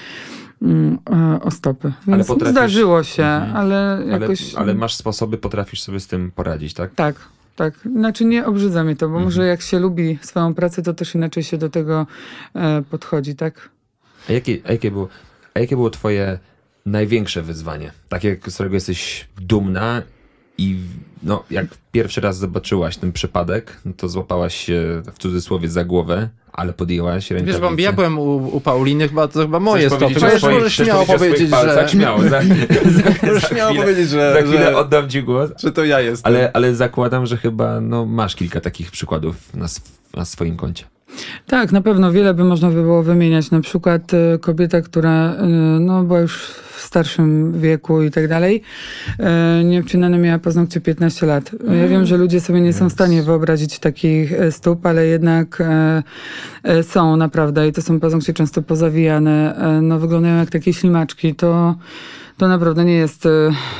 mm, e, o stopy. Więc potrafisz- zdarzyło się, Mhm. ale Ale, jakoś... ale masz sposoby, potrafisz sobie z tym poradzić, tak? Tak, tak. Znaczy nie obrzydza mnie to, bo Mhm. może jak się lubi swoją pracę, to też inaczej się do tego e, podchodzi, tak? A jakie, a, jakie było, a jakie było twoje największe wyzwanie? Takie, z którego jesteś dumna i no, jak pierwszy raz zobaczyłaś ten przypadek, no to złapałaś się w cudzysłowie za głowę, ale podjęłaś rękawicę. Wiesz, bo ja byłem u, u Pauliny, chyba to chyba moje Chcesz stopy. powiedzieć o Możesz, możesz chcesz śmiało powiedzieć, że... Śmiało, za, za, za śmiało chwilę, powiedzieć, że, za chwilę że, oddam ci głos. że to ja jestem. Ale, ale zakładam, że chyba no, masz kilka takich przykładów na, sw- na swoim koncie. Tak, na pewno wiele by można by było wymieniać. Na przykład e, kobieta, która e, no, była już w starszym wieku i tak dalej, e, nieobcinane miała paznokcie 15 lat. Ja wiem, że ludzie sobie nie są w stanie wyobrazić takich stóp, ale jednak są naprawdę i to są paznokcie często pozawijane, no, wyglądają jak takie ślimaczki. To, to naprawdę nie jest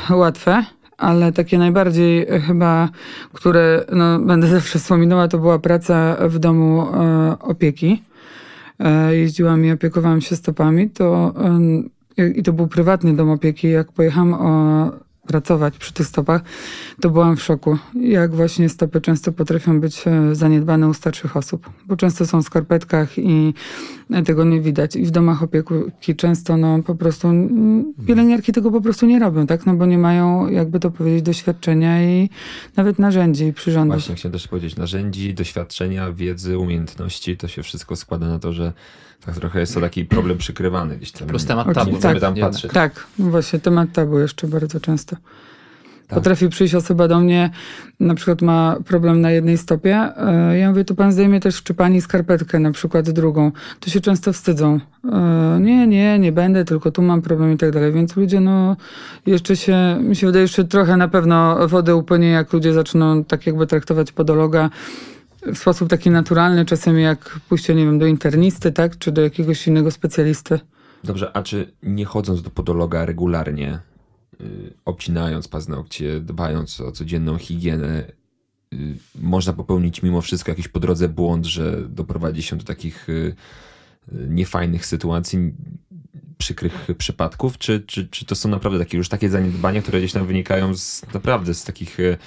łatwe. Ale takie najbardziej e, chyba, które no, będę zawsze wspominała, to była praca w domu e, opieki. E, jeździłam i opiekowałam się stopami. To, I to był prywatny dom opieki. Jak pojechałam o, pracować przy tych stopach, to byłam w szoku. Jak właśnie stopy często potrafią być e, zaniedbane u starszych osób. Bo często są w skarpetkach i e, tego nie widać. I w domach opieki często no po prostu pielęgniarki tego po prostu nie robią, tak? No bo nie mają, jakby to powiedzieć, doświadczenia i nawet narzędzi i przyrządów. Właśnie chciałem też powiedzieć, narzędzi, doświadczenia, wiedzy, umiejętności, to się wszystko składa na to, że tak trochę jest to taki problem przykrywany gdzieś tam. Plus temat tabu. Chcemy tak, tam jednak. patrzeć. Tak, właśnie temat tabu jeszcze bardzo często. Tak. Potrafi przyjść osoba do mnie, na przykład ma problem na jednej stopie. e, Ja mówię, to pan zdejmie też czy pani skarpetkę, na przykład drugą. To się często wstydzą. E, Nie, nie, nie będę, tylko tu mam problem i tak dalej. Więc ludzie, no, jeszcze się, mi się wydaje, jeszcze trochę na pewno wody upłynie, jak ludzie zaczną tak jakby traktować podologa w sposób taki naturalny, czasem jak pójście, nie wiem, do internisty, tak, czy do jakiegoś innego specjalisty. Dobrze, a czy nie chodząc do podologa regularnie, y, obcinając paznokcie, dbając o codzienną higienę, y, można popełnić mimo wszystko jakiś po drodze błąd, że doprowadzi się do takich y, y, niefajnych sytuacji, przykrych przypadków? Czy, czy, czy to są naprawdę takie już takie zaniedbania, które gdzieś tam wynikają z naprawdę z takich y,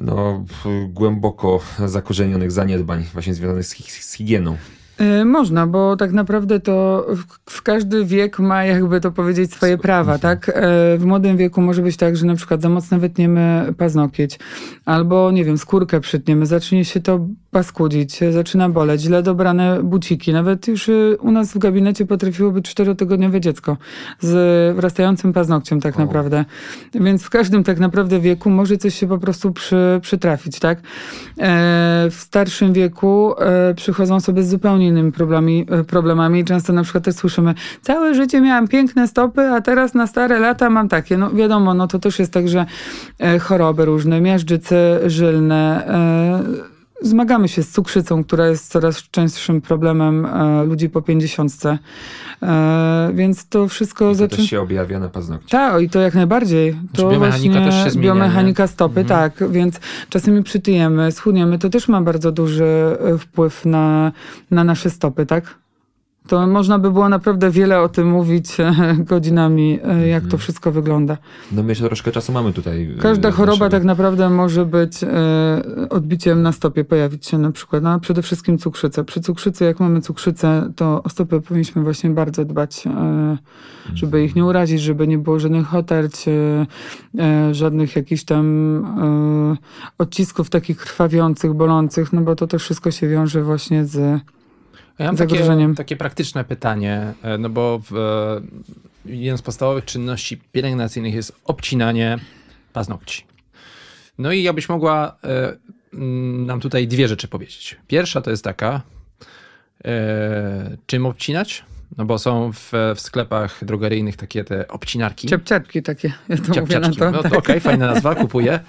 no, głęboko zakorzenionych zaniedbań właśnie związanych z, z higieną? Y, Można, bo tak naprawdę to w, każdy wiek ma, jakby to powiedzieć, swoje prawa, tak? E, W młodym wieku może być tak, że na przykład za mocno wytniemy paznokieć, albo, nie wiem, skórkę przytniemy, zacznie się to paskudzić, zaczyna boleć, źle dobrane buciki. Nawet już y, u nas w gabinecie potrafiło być czterotygodniowe dziecko z wrastającym paznokciem tak O. naprawdę. Więc w każdym tak naprawdę wieku może coś się po prostu przy, przytrafić, tak? E, w starszym wieku e, przychodzą sobie z zupełnie innymi problemami, e, problemami. Często na przykład też słyszymy, całe życie miałam piękne stopy, a teraz na stare lata mam takie. No wiadomo, no to też jest tak, że e, choroby różne, miażdżyce żylne, e, Zmagamy się z cukrzycą, która jest coraz częstszym problemem e, ludzi po pięćdziesiątce. E, więc to wszystko I to zaczyna... też się objawia na paznokcie. Tak, i to jak najbardziej. To biomechanika też się zmienia, Biomechanika nie? stopy, Mhm. tak. Więc czasami przytyjemy, schudniemy. To też ma bardzo duży e, wpływ na, na nasze stopy, tak? To można by było naprawdę wiele o tym mówić e, godzinami, e, jak to Mhm. wszystko wygląda. No my jeszcze troszkę czasu mamy tutaj. y, Każda choroba naszego- tak naprawdę może być e, odbiciem na stopie, pojawić się na przykład, no, a przede wszystkim cukrzycę. Przy cukrzycy, jak mamy cukrzycę, to o stopy powinniśmy właśnie bardzo dbać, e, żeby ich nie urazić, żeby nie było żadnych otarć, e, e, żadnych jakichś tam e, odcisków takich krwawiących, bolących, no bo to też wszystko się wiąże właśnie z... Ja mam takie, takie praktyczne pytanie, e, no bo w, e, jedną z podstawowych czynności pielęgnacyjnych jest obcinanie paznokci. No i jakbyś mogła e, nam tutaj dwie rzeczy powiedzieć. Pierwsza to jest taka, czym obcinać? No bo są w, w sklepach drogeryjnych takie te obcinarki. Ciapciaczki takie, ja to mówię na to. No, tak. Okej, fajna nazwa, kupuję.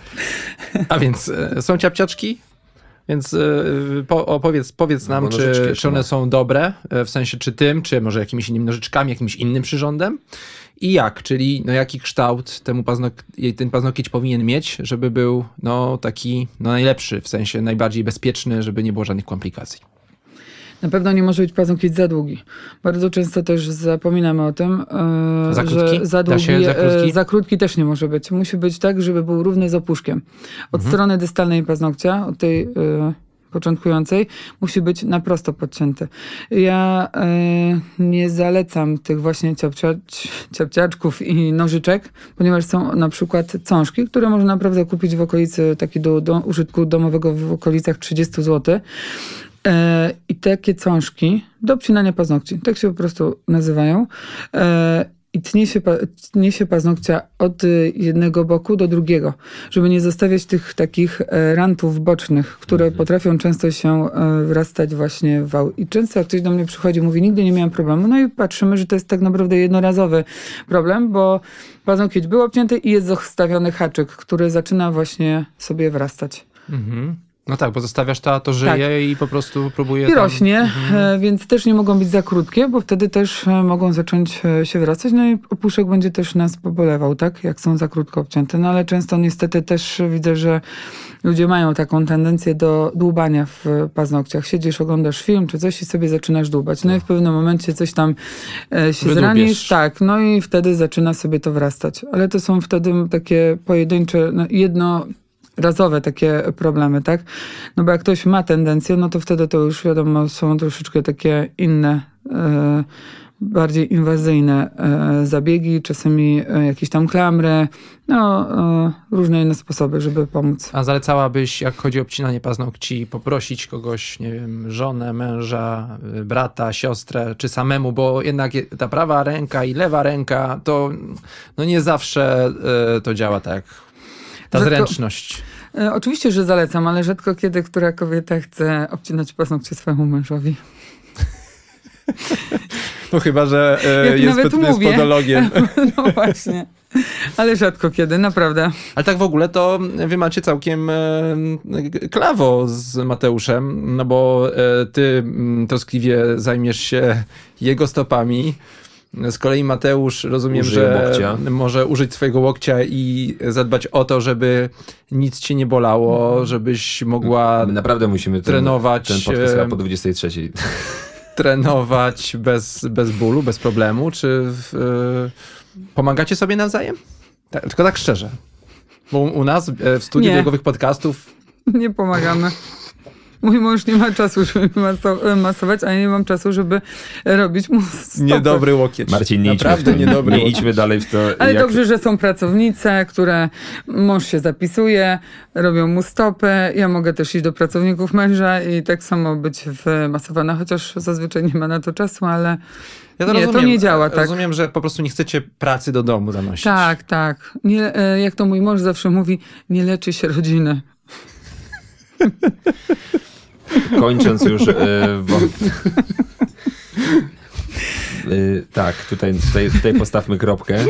A więc są ciapciaczki, więc e, po, opowiedz, powiedz No nam, czy, czy one są dobre, e, w sensie czy tym, czy może jakimiś innymi nożyczkami, jakimś innym przyrządem? I jak, czyli no jaki kształt temu paznok ten paznokieć powinien mieć, żeby był no taki no najlepszy, w sensie najbardziej bezpieczny, żeby nie było żadnych komplikacji. Na pewno nie może być paznokieć za długi. Bardzo często też zapominamy o tym, e, Za krótki? że za długi, za krótki? e, za krótki też nie może być. Musi być tak, żeby był równy z opuszkiem. Od Mhm. strony dystalnej paznokcia, od tej e, początkującej, musi być na prosto podcięty. Ja e, nie zalecam tych właśnie ciapcia, ciapciaczków i nożyczek, ponieważ są na przykład cążki, które można naprawdę kupić w okolicy, taki do, do użytku domowego w okolicach 30 zł. E, I takie cążki do obcinania paznokci, tak się po prostu nazywają. E, I tnie się, tnie się paznokcia od y, jednego boku do drugiego, żeby nie zostawiać tych takich e, rantów bocznych, które potrafią często się e, wrastać właśnie w wał. I często jak ktoś do mnie przychodzi, mówi, nigdy nie miałem problemu. No i patrzymy, że to jest tak naprawdę jednorazowy problem, bo paznokieć był obcięty i jest zostawiony haczyk, który zaczyna właśnie sobie wrastać. Mhm. No tak, bo zostawiasz to, a to żyje Tak. i po prostu próbuje I tam... rośnie, e, więc też nie mogą być za krótkie, bo wtedy też e, mogą zacząć e, się wracać. No i opuszek będzie też nas pobolewał, tak? Jak są za krótko obcięte. No ale często niestety też widzę, że ludzie mają taką tendencję do dłubania w paznokciach. Siedzisz, oglądasz film czy coś i sobie zaczynasz dłubać. No i w pewnym momencie coś tam się Wydłubiesz. zranisz. Tak, no i wtedy zaczyna sobie to wrastać. Ale to są wtedy takie pojedyncze, no, jedno razowe takie problemy, tak? No bo jak ktoś ma tendencję, no to wtedy to już wiadomo, są troszeczkę takie inne, e, bardziej inwazyjne e, zabiegi, czasami e, jakieś tam klamry, no różne inne sposoby, żeby pomóc. A zalecałabyś, jak chodzi o obcinanie paznokci, poprosić kogoś, nie wiem, żonę, męża, brata, siostrę, czy samemu, bo jednak je- ta prawa ręka i lewa ręka, to no nie zawsze to działa tak. Ta Rzadko- zręczność. E, oczywiście, że zalecam, ale rzadko kiedy która kobieta chce obcinać paznokcie swojemu mężowi. No chyba, że Jak jest, nawet pod, jest mówię. podologiem. No właśnie. Ale rzadko kiedy, naprawdę. Ale tak w ogóle to wy macie całkiem e, klawo z Mateuszem, no bo e, ty mm, troskliwie zajmiesz się jego stopami. Z kolei Mateusz, rozumiem, Użyje że łokcia. może użyć swojego łokcia i zadbać o to, żeby nic cię nie bolało, żebyś mogła My naprawdę musimy ten, trenować, ten podcast chyba e, po 23. trenować bez, bez bólu, bez problemu. Czy w, e, pomagacie sobie nawzajem? Tak, tylko tak szczerze. Bo u nas e, w studiu Nie. biegowych podcastów Nie pomagamy. Mój mąż nie ma czasu, żeby maso- masować, a ja nie mam czasu, żeby robić mu stopy. niedobry łokieć. Marcin, nie idźmy, Naprawdę to, niedobry nie idźmy dalej w to. Ale jak- dobrze, że są pracownice, które mąż się zapisuje, robią mu stopy. Ja mogę też iść do pracowników męża i tak samo być wmasowana, chociaż zazwyczaj nie ma na to czasu, ale Ja Nie, to nie działa tak. Rozumiem, że po prostu nie chcecie pracy do domu zanosić. tak, tak. Nie, e, jak to mój mąż zawsze mówi, nie leczy się rodziny. Kończąc już. E, tak, tutaj, tutaj, tutaj postawmy kropkę.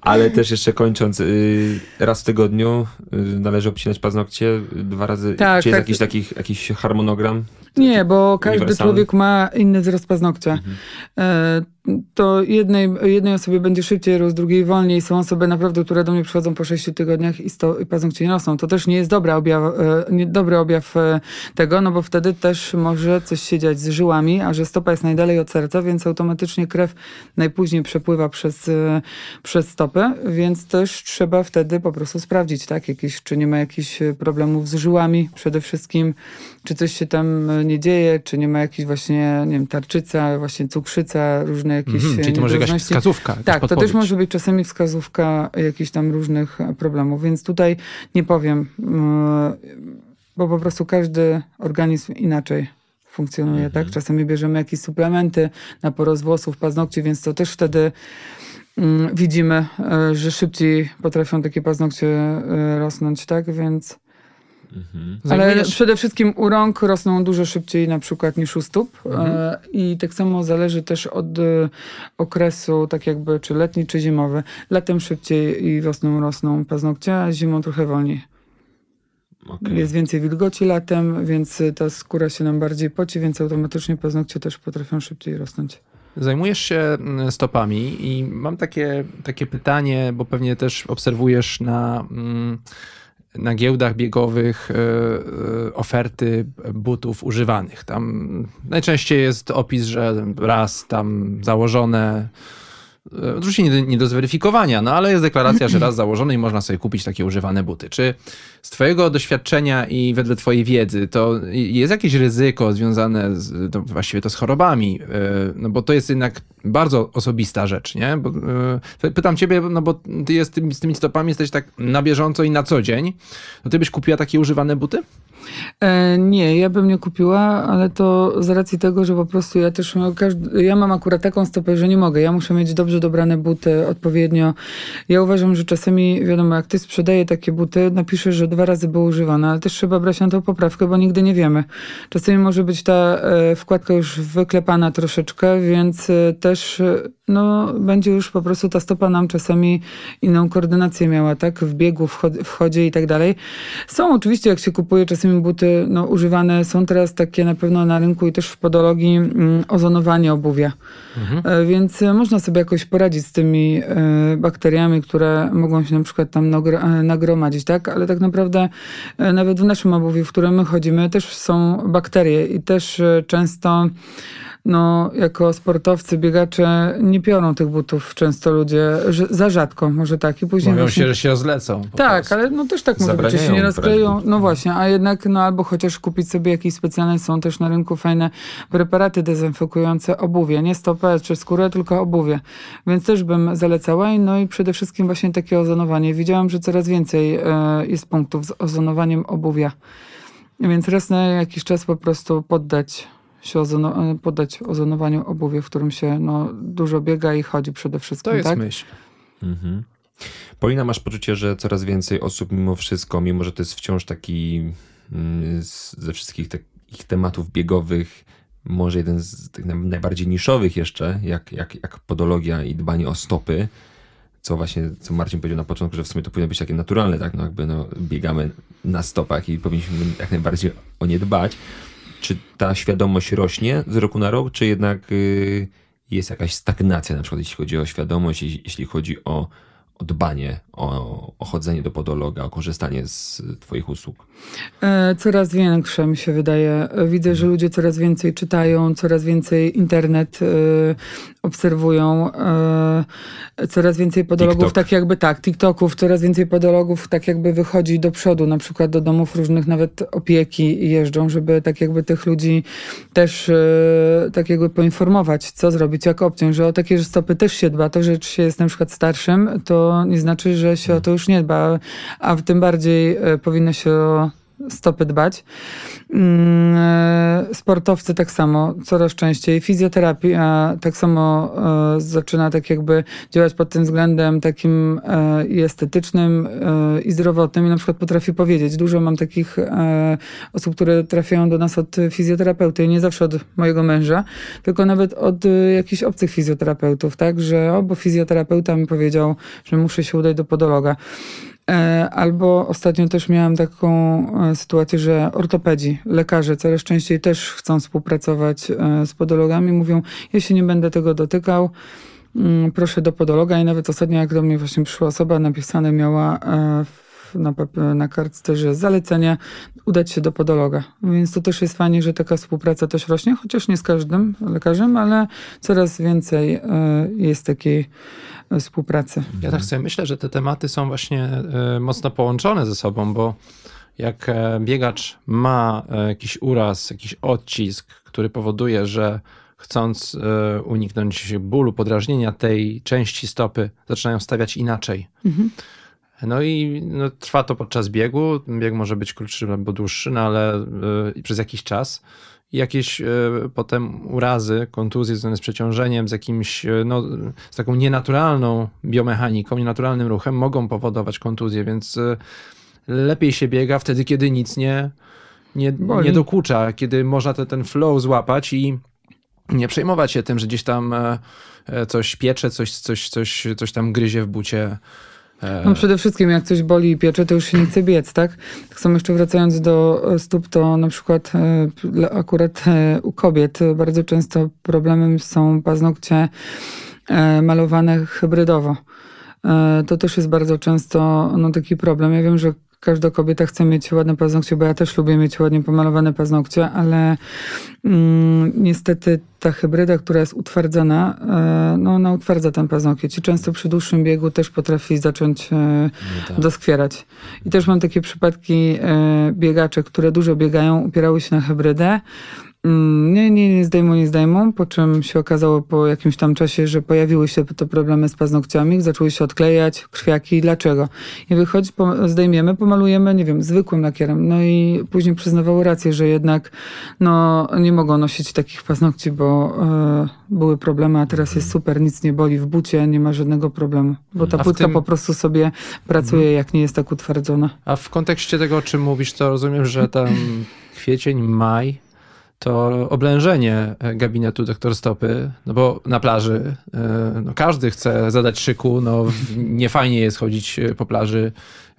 Ale też jeszcze kończąc, y, raz w tygodniu y, należy obcinać paznokcie, dwa razy. Tak, Czy jest tak. jakiś taki jakiś harmonogram? Nie, bo każdy człowiek ma inny wzrost paznokcia. E, To jednej, jednej osobie będzie szybciej rósł, drugiej wolniej. Są osoby naprawdę, które do mnie przychodzą po 6 tygodniach i, sto, i paznokcie nie rosną. To też nie jest dobra objaw, e, nie, dobry objaw e, tego, no bo wtedy też może coś się dziać z żyłami, a że stopa jest najdalej od serca, więc automatycznie krew najpóźniej przepływa przez, przez stopy, więc też trzeba wtedy po prostu sprawdzić, tak, jakieś, czy nie ma jakichś problemów z żyłami przede wszystkim, czy coś się tam nie dzieje, czy nie ma jakichś właśnie, nie wiem, tarczyca, właśnie cukrzyca, różne jakieś Mhm, czyli to może jakaś wskazówka. jakaś Tak, to też może być czasami wskazówka jakichś tam różnych e, problemów, więc tutaj nie powiem, yy, bo po prostu każdy organizm inaczej funkcjonuje, Mhm. tak? Czasami bierzemy jakieś suplementy na porost włosów, paznokci, więc to też wtedy mm, widzimy, e, że szybciej potrafią takie paznokcie e, rosnąć, tak? Więc Mhm. Ale przede wszystkim u rąk rosną dużo szybciej na przykład niż u stóp mhm. E, i tak samo zależy też od e, okresu, tak jakby czy letni, czy zimowy. Latem szybciej i wiosną rosną paznokcie, a zimą trochę wolniej. Okay. Jest więcej wilgoci latem, więc ta skóra się nam bardziej poci, więc automatycznie paznokcie też potrafią szybciej rosnąć. Zajmujesz się mm, stopami i mam takie, takie pytanie, bo pewnie też obserwujesz na, mm, na giełdach biegowych e, e, oferty butów używanych. Tam najczęściej jest opis, że raz tam założone oczywiście nie nie do zweryfikowania, no ale jest deklaracja, że raz założony i można sobie kupić takie używane buty. Czy z Twojego doświadczenia i wedle Twojej wiedzy to jest jakieś ryzyko związane z, to właściwie to z chorobami? E, no bo to jest jednak bardzo osobista rzecz, nie? Bo, e, pytam Ciebie, no bo Ty jest, z tymi stopami jesteś tak na bieżąco i na co dzień. No Ty byś kupiła takie używane buty? E, nie, ja bym nie kupiła, ale to z racji tego, że po prostu ja też ja mam akurat taką stopę, że nie mogę. Ja muszę mieć dobrze dobrane buty, odpowiednio. Ja uważam, że czasami, wiadomo, jak ty sprzedaje takie buty, napiszesz, że dwa razy były używane, ale też trzeba brać na to poprawkę, bo nigdy nie wiemy. Czasami może być ta e, wkładka już wyklepana troszeczkę, więc e, też no, będzie już po prostu ta stopa nam czasami inną koordynację miała, tak? W biegu, w, w chodzie i tak dalej. Są oczywiście, jak się kupuje czasami buty, no, używane są teraz takie na pewno na rynku i też w podologii mm, ozonowanie obuwia. Mhm. E, więc można sobie jakoś poradzić z tymi e, bakteriami, które mogą się na przykład tam e, nagromadzić, tak? Ale tak naprawdę nawet w naszym obuwiu, w którym my chodzimy, też są bakterie i też często no, jako sportowcy, biegacze nie piorą tych butów często ludzie, za rzadko, może tak. I później Mówią właśnie... się, że się rozlecą. Tak, ale no też tak może być, że się nie rozkleją. No właśnie, a jednak no albo chociaż kupić sobie jakieś specjalne, są też na rynku fajne preparaty dezynfekujące obuwie, nie stopę czy skórę, tylko obuwie. Więc też bym zalecała i no i przede wszystkim właśnie takie ozonowanie. Widziałam, że coraz więcej e, jest punktów z ozonowaniem obuwia. Więc raz na jakiś czas po prostu poddać się ozono, e, poddać ozonowaniu obuwie, w którym się no, dużo biega i chodzi przede wszystkim. To jest tak? myśl. Mhm. Polina, masz poczucie, że coraz więcej osób mimo wszystko, mimo że to jest wciąż taki mm, ze wszystkich takich tematów biegowych, może jeden z tych najbardziej niszowych jeszcze, jak, jak, jak podologia i dbanie o stopy, co właśnie, co Marcin powiedział na początku, że w sumie to powinno być takie naturalne, tak, no jakby no, biegamy na stopach i powinniśmy jak najbardziej o nie dbać. Czy ta świadomość rośnie z roku na rok, czy jednak y, jest jakaś stagnacja, na przykład jeśli chodzi o świadomość, jeśli chodzi o o dbanie, o, o chodzenie do podologa, o korzystanie z Twoich usług? E, coraz większe mi się wydaje. Widzę, że ludzie coraz więcej czytają, coraz więcej internet e, obserwują, e, coraz więcej podologów, TikTok. tak jakby tak, TikToków, coraz więcej podologów tak jakby wychodzi do przodu, na przykład do domów różnych nawet opieki jeżdżą, żeby tak jakby tych ludzi też tak jakby poinformować, co zrobić, jak obciąć, że o takie stopy też się dba. To, że się jest na przykład starszym, to nie znaczy, że się o to już nie dba, a tym bardziej e, powinno się o stopy dbać. Mm, e, sportowcy tak samo, coraz częściej. Fizjoterapia tak samo e, zaczyna tak jakby działać pod tym względem takim i estetycznym, i zdrowotnym. I na przykład potrafi powiedzieć, dużo mam takich osób, które trafiają do nas od fizjoterapeuty nie zawsze od mojego męża, tylko nawet od jakichś obcych fizjoterapeutów, tak, że o, bo fizjoterapeuta mi powiedział, że muszę się udać do podologa. E, albo ostatnio też miałam taką e, sytuację, że ortopedzi, lekarze coraz częściej też chcą współpracować e, z podologami. Mówią, ja się nie będę tego dotykał, mm, proszę do podologa. I nawet ostatnio, jak do mnie właśnie przyszła osoba, napisane miała na, na kartce, że zalecenie udać się do podologa. Więc to też jest fajnie, że taka współpraca też rośnie, chociaż nie z każdym lekarzem, ale coraz więcej jest takiej współpracy. Ja tak sobie myślę, że te tematy są właśnie e, mocno połączone ze sobą, bo jak e, biegacz ma e, jakiś uraz, jakiś odcisk, który powoduje, że chcąc uniknąć bólu, podrażnienia tej części stopy, zaczynają stawiać inaczej. Mhm. No i no, trwa to podczas biegu. Bieg może być krótszy albo dłuższy, no ale y, przez jakiś czas jakieś e, potem urazy, kontuzje związane z przeciążeniem, z jakimś, e, no, z taką nienaturalną biomechaniką, nienaturalnym ruchem mogą powodować kontuzję, więc lepiej się biega wtedy, kiedy nic nie, nie, Boli. nie dokucza, kiedy można te, ten flow złapać i nie przejmować się tym, że gdzieś tam e, e, coś piecze, coś, coś, coś, coś tam gryzie w bucie. E, No przede wszystkim jak coś boli i piecze, to już się nie chce biec, tak? Tak samo jeszcze wracając do e, stóp, to na przykład e, akurat e, u kobiet e, bardzo często problemem są paznokcie e, malowane hybrydowo. E, To też jest bardzo często no, taki problem. Ja wiem, że każda kobieta chce mieć ładne paznokcie, bo ja też lubię mieć ładnie pomalowane paznokcie, ale mm, niestety ta hybryda, która jest utwardzona, e, no ona utwardza ten paznokieć i często przy dłuższym biegu też potrafi zacząć e, tak. doskwierać. I też mam takie przypadki e, biegaczy, które dużo biegają, upierały się na hybrydę. Mm, Nie, nie, nie zdejmą, nie zdejmą, po czym się okazało po jakimś tam czasie, że pojawiły się te problemy z paznokciami, zaczęły się odklejać, krwiaki. Dlaczego? I wychodzi, po, zdejmiemy, pomalujemy, nie wiem, zwykłym lakierem. No i później przyznawały rację, że jednak no, nie mogą nosić takich paznokci, bo e, były problemy, a teraz jest super, nic nie boli w bucie, nie ma żadnego problemu. Bo ta A płytka tym- po prostu sobie pracuje, jak nie jest tak utwardzona. A w kontekście tego, o czym mówisz, to rozumiem, że tam kwiecień, maj to oblężenie e, gabinetu doktor Stopy, no bo na plaży e, no każdy chce zadać szyku, no w- nie fajnie jest chodzić e, po plaży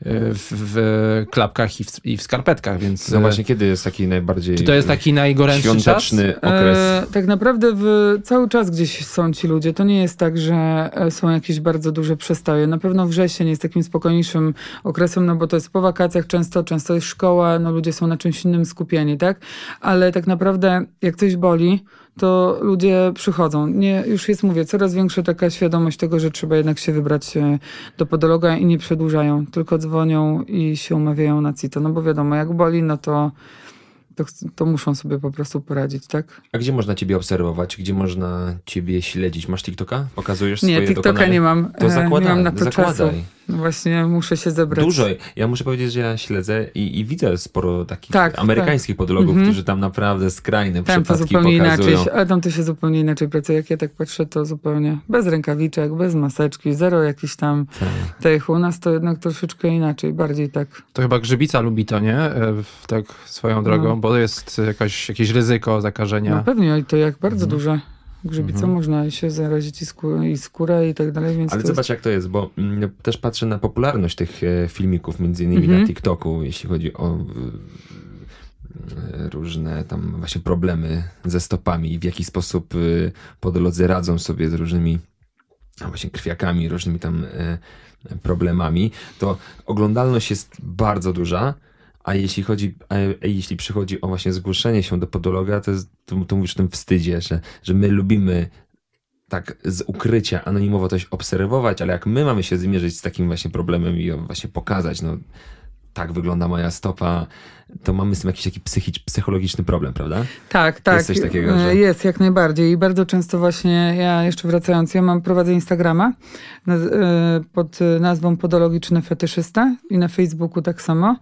w, w klapkach i w, i w skarpetkach, więc No e, właśnie, kiedy jest taki najbardziej czy to jest taki najgorętszy czas? świąteczny okres? E, tak naprawdę w, cały czas gdzieś są ci ludzie. To nie jest tak, że e, są jakieś bardzo duże przestoje. Na pewno wrzesień jest takim spokojniejszym okresem, no bo to jest po wakacjach często, często jest szkoła, no ludzie są na czymś innym skupieni, tak? Ale tak naprawdę jak coś boli, to ludzie przychodzą. Nie, już jest, mówię, coraz większa taka świadomość tego, że trzeba jednak się wybrać e, do podologa i nie przedłużają, tylko dzwonią i się umawiają na CITO. No bo wiadomo, jak boli, no to, to, to muszą sobie po prostu poradzić, tak? A gdzie można ciebie obserwować? Gdzie można ciebie śledzić? Masz TikToka? Pokazujesz Nie, swoje TikToka dokonania? nie mam. To e, zakładaj, nie mam na to zakładaj. czasu. No Właśnie muszę się zebrać. Dużo. Ja muszę powiedzieć, że ja śledzę i, i widzę sporo takich Tak, amerykańskich podlogów, Mhm. którzy tam naprawdę skrajne Tam to przypadki zupełnie pokazują. inaczej, ale tam to się zupełnie inaczej pracuje. Jak ja tak patrzę, to zupełnie bez rękawiczek, bez maseczki, zero jakichś tam Tak. tych. U nas to jednak troszeczkę inaczej, bardziej tak. To chyba grzybica lubi to, nie? E, Tak swoją drogą, No. bo jest jakaś, jakieś ryzyko zakażenia. No pewnie, i to jak bardzo Mhm. duże grzybice Mhm. można się zarazić i, skó- i skóra i tak dalej, więc Ale zobacz jak to jest, bo mm, no, też patrzę na popularność tych e, filmików, między innymi Mhm. na TikToku, jeśli chodzi o e, różne tam właśnie problemy ze stopami i w jaki sposób e, podolodzy radzą sobie z różnymi właśnie krwiakami, różnymi tam e, problemami, to oglądalność jest bardzo duża, a jeśli chodzi, a, a jeśli przychodzi o właśnie zgłoszenie się do podologa, to, jest, to, to mówisz o tym wstydzie, że, że my lubimy tak z ukrycia anonimowo coś obserwować, ale jak my mamy się zmierzyć z takim właśnie problemem i właśnie pokazać, no tak wygląda moja stopa, to mamy z tym jakiś taki psychicz, psychologiczny problem, prawda? Tak, tak. Jest coś takiego, e, że- Jest, jak najbardziej. I bardzo często właśnie, ja jeszcze wracając, ja mam, prowadzę Instagrama e, pod e, nazwą Podologiczny Fetyszysta i na Facebooku tak samo.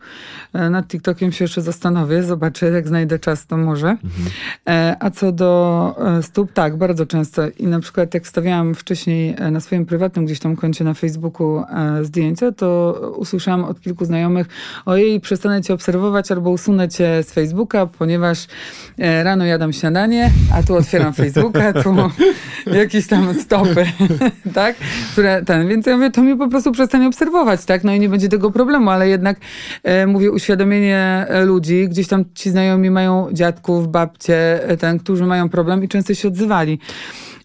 E, Nad TikTokiem się jeszcze zastanowię, zobaczę, jak znajdę czas, to może. E, A co do e, stóp, tak, bardzo często. I na przykład jak wstawiałam wcześniej e, na swoim prywatnym gdzieś tam koncie na Facebooku e, zdjęcia, to usłyszałam od kilku znajomych, ojej, przestanę cię obserwować albo usunę cię z Facebooka, ponieważ e, rano jadam śniadanie, a tu otwieram Facebooka, tu jakieś tam stopy, tak? Które ten, więc ja mówię, to mnie po prostu przestanie obserwować, tak? No i nie będzie tego problemu, ale jednak e, mówię, uświadomienie e, ludzi, gdzieś tam ci znajomi mają dziadków, babcie, e, ten, którzy mają problem i często się odzywali.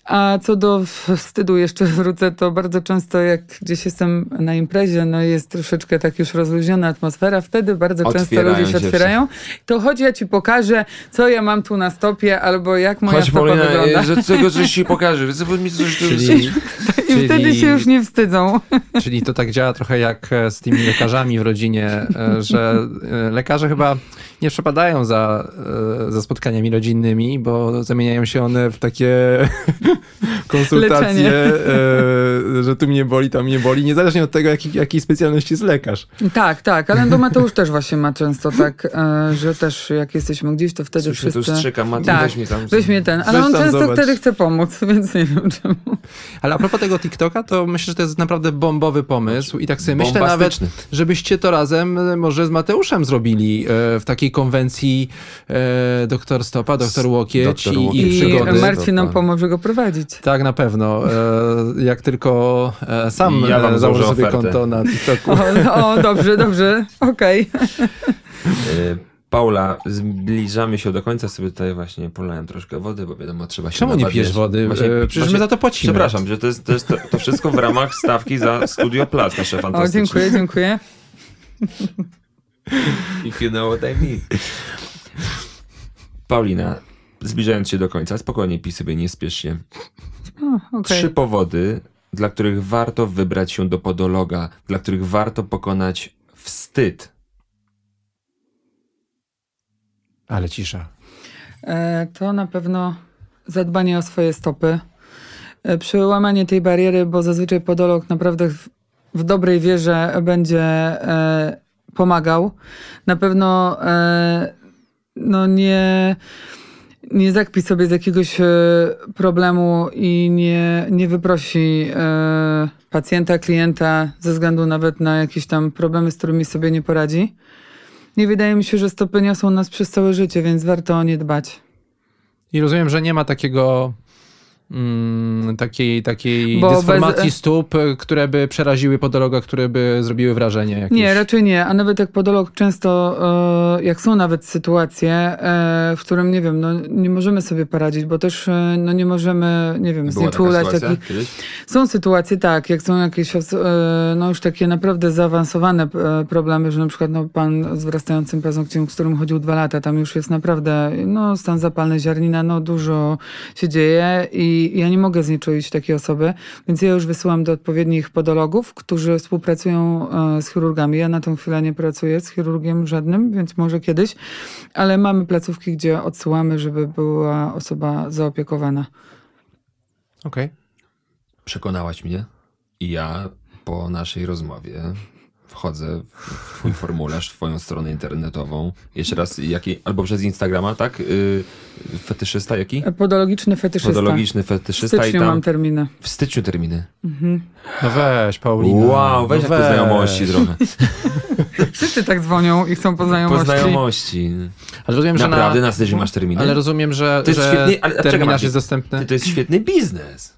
A co do wstydu jeszcze wrócę, to bardzo często jak gdzieś jestem na imprezie, no jest troszeczkę tak już rozluźniona atmosfera, wtedy bardzo często Otwierają ludzie się się otwierają. To chodź, ja ci pokażę, co ja mam tu na stopie, albo jak moja Chodź stopa Paulina, wygląda. że tego coś ci pokażę. Mi coś tu... Czyli, I wtedy się już nie wstydzą. Czyli to tak działa trochę jak e, z tymi lekarzami w rodzinie, e, że e, lekarze chyba nie przepadają za, e, za spotkaniami rodzinnymi, bo zamieniają się one w takie konsultacje e, że tu mnie boli, tam mnie boli, niezależnie od tego, jaki, jakiej specjalności jest lekarz. Tak, tak, ale Endometeusz też właśnie ma często tak, e, że też jak jesteśmy gdzieś, to wtedy Słyszę, wszyscy... tu strzeka, Mati, Tak, weź mnie tam. Weź mnie ten, ale on często zobacz. wtedy chce pomóc, więc nie wiem czemu. Ale a propos tego TikToka, to myślę, że to jest naprawdę bombowy pomysł i tak sobie myślę nawet, żebyście to razem może z Mateuszem zrobili e, w takiej konwencji e, doktor Stopa, doktor Łokieć Doktor i, Łokieć. i I przygody. Marcin nam pomoże go prowadzić. Tak, na pewno. E, jak tylko e, sam Ja wam e, założę sobie ofertę. konto na TikToku. O, o dobrze, dobrze, okej. Y, Paula, zbliżamy się do końca, sobie tutaj właśnie polałem troszkę wody, bo wiadomo, trzeba się Czemu nie pijesz wody? Właśnie- E, Przecież właśnie- my za to płacimy. Przepraszam, że to jest, to jest to, to wszystko w ramach stawki za Studio Plus, nasze O, fantastyczne. dziękuję, dziękuję. If you know what I mean. Paulina, zbliżając się do końca, spokojnie pij sobie, nie spiesz się. O, okej. Trzy powody, dla których warto wybrać się do podologa, dla których warto pokonać wstyd. Ale cisza. E, To na pewno zadbanie o swoje stopy. E, Przełamanie tej bariery, bo zazwyczaj podolog naprawdę w, w dobrej wierze będzie e, pomagał. Na pewno e, no nie, nie zakpi sobie z jakiegoś e, problemu i nie, nie wyprosi e, pacjenta, klienta ze względu nawet na jakieś tam problemy, z którymi sobie nie poradzi. Nie wydaje mi się, że stopy niosą nas przez całe życie, więc warto o nie dbać. I rozumiem, że nie ma takiego mm, takiej, takiej Bo dysformacji bez- stóp, które by przeraziły podologa, które by zrobiły wrażenie jakieś. Nie, raczej nie. A nawet jak podolog często, e, jak są nawet sytuacje, e, w którym, nie wiem, no, nie możemy sobie poradzić, bo też e, no, nie możemy, nie wiem, znieczulać kiedyś? Są sytuacje, tak, jak są jakieś no, już takie naprawdę zaawansowane problemy, że na przykład no, pan z wyrastającym paznokciem, z którym chodził dwa lata, tam już jest naprawdę no, stan zapalny ziarnina, no dużo się dzieje i ja nie mogę znieczulić takiej osoby, więc ja już wysyłam do odpowiednich podologów, którzy współpracują e, z chirurgami. Ja na tą chwilę nie pracuję z chirurgiem żadnym, więc może kiedyś, ale mamy placówki, gdzie odsyłamy, żeby była osoba zaopiekowana. Okej. Przekonałaś mnie i ja po naszej rozmowie wchodzę w twój formularz, w twoją stronę internetową. Jeszcze raz, jaki, albo przez Instagrama, tak? Yy, fetyszysta jaki? Podologiczny fetyszysta. Podologiczny W fetyszysta i styczniu tam mam terminy. w styczniu terminy. No weź, Paulina. Wow, weź no po znajomości trochę. Wszyscy tak dzwonią i chcą po Po znajomości. znajomości. Ale rozumiem, że Naprawdę na... na styczniu masz terminy? Ale rozumiem, że, To jest że świetny- ale- terminarz Marcin. jest dostępny. To jest świetny biznes.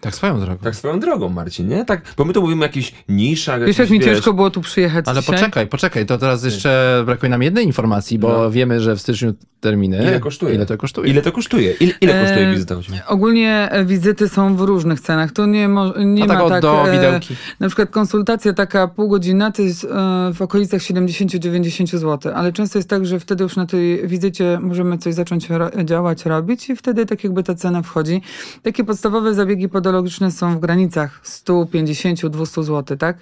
Tak swoją drogą. Tak swoją drogą, Marcin, nie? Tak, bo my tu mówimy o jakichś niszach, Wiesz, jak mi ciężko było tu przyjechać Ale dzisiaj? poczekaj, poczekaj, to teraz jeszcze brakuje nam jednej informacji, bo No. wiemy, że w styczniu terminy. Ile kosztuje? Ile to kosztuje? Ile to kosztuje? Ile, ile kosztuje E, wizyta? Ogólnie e, wizyty są w różnych cenach. To nie, mo- nie A ma tak od tak... do e, widełki. Na przykład konsultacja taka pół godzina to jest e, w okolicach 70-90 zł, ale często jest tak, że wtedy już na tej wizycie możemy coś zacząć ro- działać, robić i wtedy tak jakby ta cena wchodzi. Takie podstawowe zabiegi podologiczne są w granicach 150-200 zł, tak?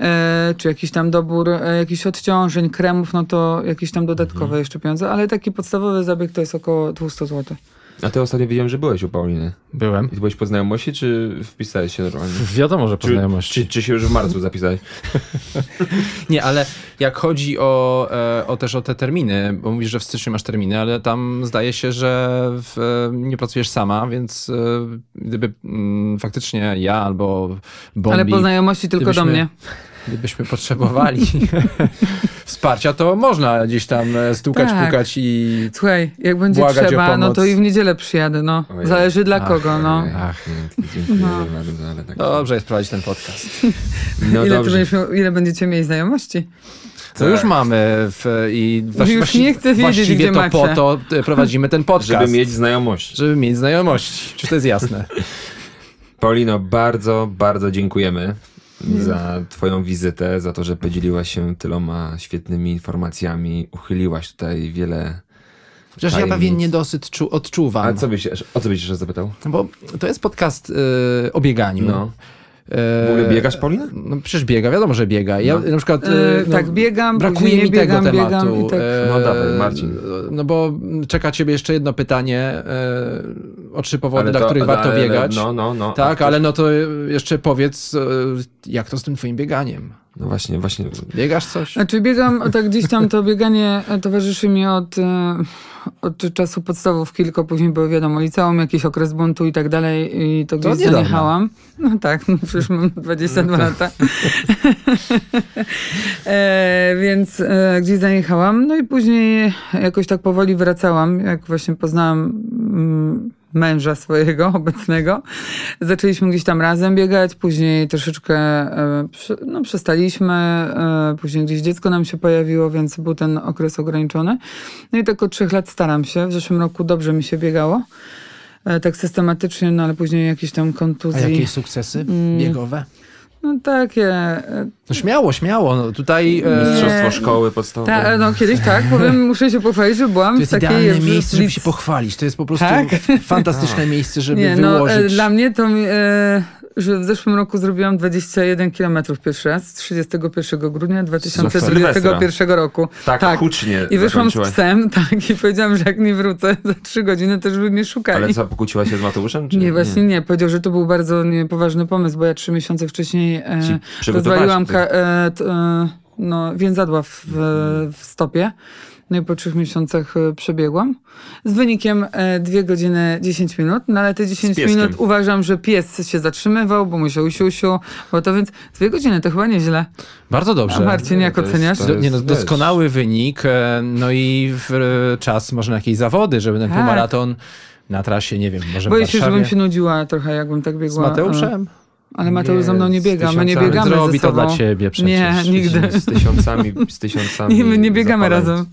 E, czy jakiś tam dobór e, jakichś odciążeń, kremów, no to jakieś tam dodatkowe Mhm. jeszcze pieniądze, ale taki podstawowy zabieg to jest około 200 zł. A ty ostatnio wiedziałem, że byłeś u Pauliny. Byłem. I byłeś po znajomości, czy wpisałeś się normalnie? Wiadomo, że po Czy, znajomości. czy, czy się już w marcu zapisałeś? Nie, ale jak chodzi o, e, o też o te terminy, bo mówisz, że w styczniu masz terminy, ale tam zdaje się, że w, e, nie pracujesz sama, więc e, gdyby mm, faktycznie ja albo Bombi, Ale po znajomości tylko do gdybyśmy- mnie. Gdybyśmy potrzebowali wsparcia, to można gdzieś tam e, stukać, Tak. pukać i... Słuchaj, jak będzie trzeba, no to i w niedzielę przyjadę, no. Ojej. Zależy dla Ach, kogo, no. Ach. Pięknie, dziękuję No. bardzo, ale tak. Dobrze jest prowadzić ten podcast. No ile, będziesz ile będziecie mieli znajomości? To już mamy w, i Tak. Już nie chcę wiedzieć, właściwie gdzie to macie. po to e, prowadzimy ten podcast. Żeby mieć znajomość. Żeby mieć znajomości. Czy to jest jasne? Paulino, bardzo, bardzo dziękujemy za twoją wizytę, za to, że podzieliłaś się tyloma świetnymi informacjami, uchyliłaś tutaj wiele... Przecież ja pewien niedosyt czu, odczuwam. A co byś, o co byś jeszcze zapytał? Bo to jest podcast y, o bieganiu. No. E, W ogóle biegasz, Paulina? No przecież biega, wiadomo, że biega. Ja No. na przykład... E, y, no, tak, biegam, Brakuje mi nie biegam, tego biegam tematu. tak. E, No dawaj, Marcin. No bo czeka ciebie jeszcze jedno pytanie. E, o trzy powody, dla których warto ale- biegać. No, no, no. Tak, ale no to jeszcze powiedz, e, jak to z tym twoim bieganiem? No właśnie, właśnie. Biegasz coś? Znaczy biegam, tak gdzieś tam to bieganie towarzyszy mi od, e, od czasu podstawówki, tylko później było wiadomo, liceum, jakiś okres buntu i tak dalej i to gdzieś niedawno. zaniechałam. No tak, no przecież mam 22 lata. e, więc e, gdzieś zaniechałam, no i później jakoś tak powoli wracałam, jak właśnie poznałam mm, męża swojego obecnego. Zaczęliśmy gdzieś tam razem biegać, później troszeczkę e, no, przestaliśmy, e, później gdzieś dziecko nam się pojawiło, więc był ten okres ograniczony. No i tak od trzech lat staram się. W zeszłym roku dobrze mi się biegało. E, Tak systematycznie, no ale później jakieś tam A kontuzje. jakieś sukcesy Mm. biegowe? No takie. e, No śmiało, śmiało. No, tutaj e, Mistrzostwo Nie. szkoły podstawowej. Ta, no kiedyś tak, powiem, muszę się pochwalić, że byłam to w jest takiej... idealne w- miejsce, żeby w- się pochwalić. To jest po prostu Tak? fantastyczne miejsce, żeby Nie, no, e, wyłożyć. dla mnie to, e, że w zeszłym roku zrobiłam 21 km pierwszy raz, 31 grudnia 2021 roku. Tak, Tak. hucznie I wyszłam z psem, tak, i powiedziałam, że jak nie wrócę za 3 godziny, też by mnie szukali. Ale co, pokłóciła się z Mateuszem? Czy Nie, właśnie nie. Powiedział, że to był bardzo niepoważny pomysł, bo ja trzy miesiące wcześniej e, rozwaliłam ka- e, t, e, no, więzadła w, w, w stopie. No i po trzech miesiącach e, przebiegłam. Z wynikiem e, 2 godziny 10 minut, no ale te 10 pieskiem. minut uważam, że pies się zatrzymywał, bo musiał siusiu, bo to więc 2 godziny to chyba nieźle. Bardzo dobrze. A Marcin, jak jest- oceniasz? Do, nie no, doskonały wynik. e, No i w, e, czas może na jakieś zawody, żeby ten Tak. półmaraton na trasie, nie wiem, może w Boję się, żebym się nudziła trochę, jakbym tak Z biegła. Mateuszem? Ale Mateusz ze mną nie biega, my nie biegamy Zrobi ze to sobą. dla ciebie przecież. Nie, nigdy. Z tysiącami, z tysiącami. Nie, my nie biegamy zapaleń. razem.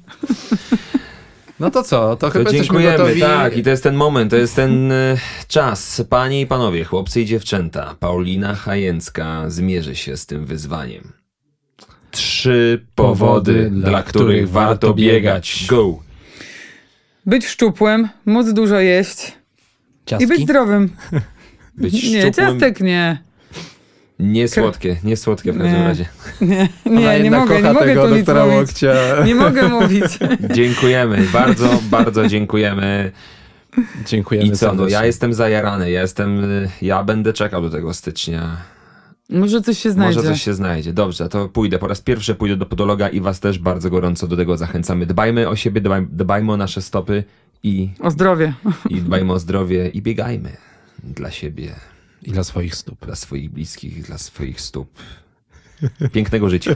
No to co? To To chyba jesteśmy dziękujemy, gotowi. tak. I to jest ten moment, to jest ten e, czas. Panie i panowie, chłopcy i dziewczęta, Paulina Hajęcka zmierzy się z tym wyzwaniem. Trzy powody, dla których warto biegać. Go! Być szczupłym, móc dużo jeść Ciastki? i być zdrowym. Być Nie, szczupłym, ciastek nie. Nie słodkie, nie słodkie w każdym Nie. razie. Nie, Ona nie, nie jednak mogę, nie kocha mogę tego doktora mówić. Łokcia. Nie mogę mówić. Dziękujemy, bardzo, bardzo dziękujemy. Dziękujemy I co, no ja jestem zajarany, ja jestem, ja będę czekał do tego stycznia. Może coś się znajdzie. Może coś się znajdzie. Dobrze, to pójdę. Po raz pierwszy pójdę do podologa i was też bardzo gorąco do tego zachęcamy. Dbajmy o siebie, dbaj, dbajmy o nasze stopy i, O zdrowie. i dbajmy o zdrowie i biegajmy dla siebie, I dla swoich stóp. dla swoich bliskich, dla swoich stóp. Pięknego życia.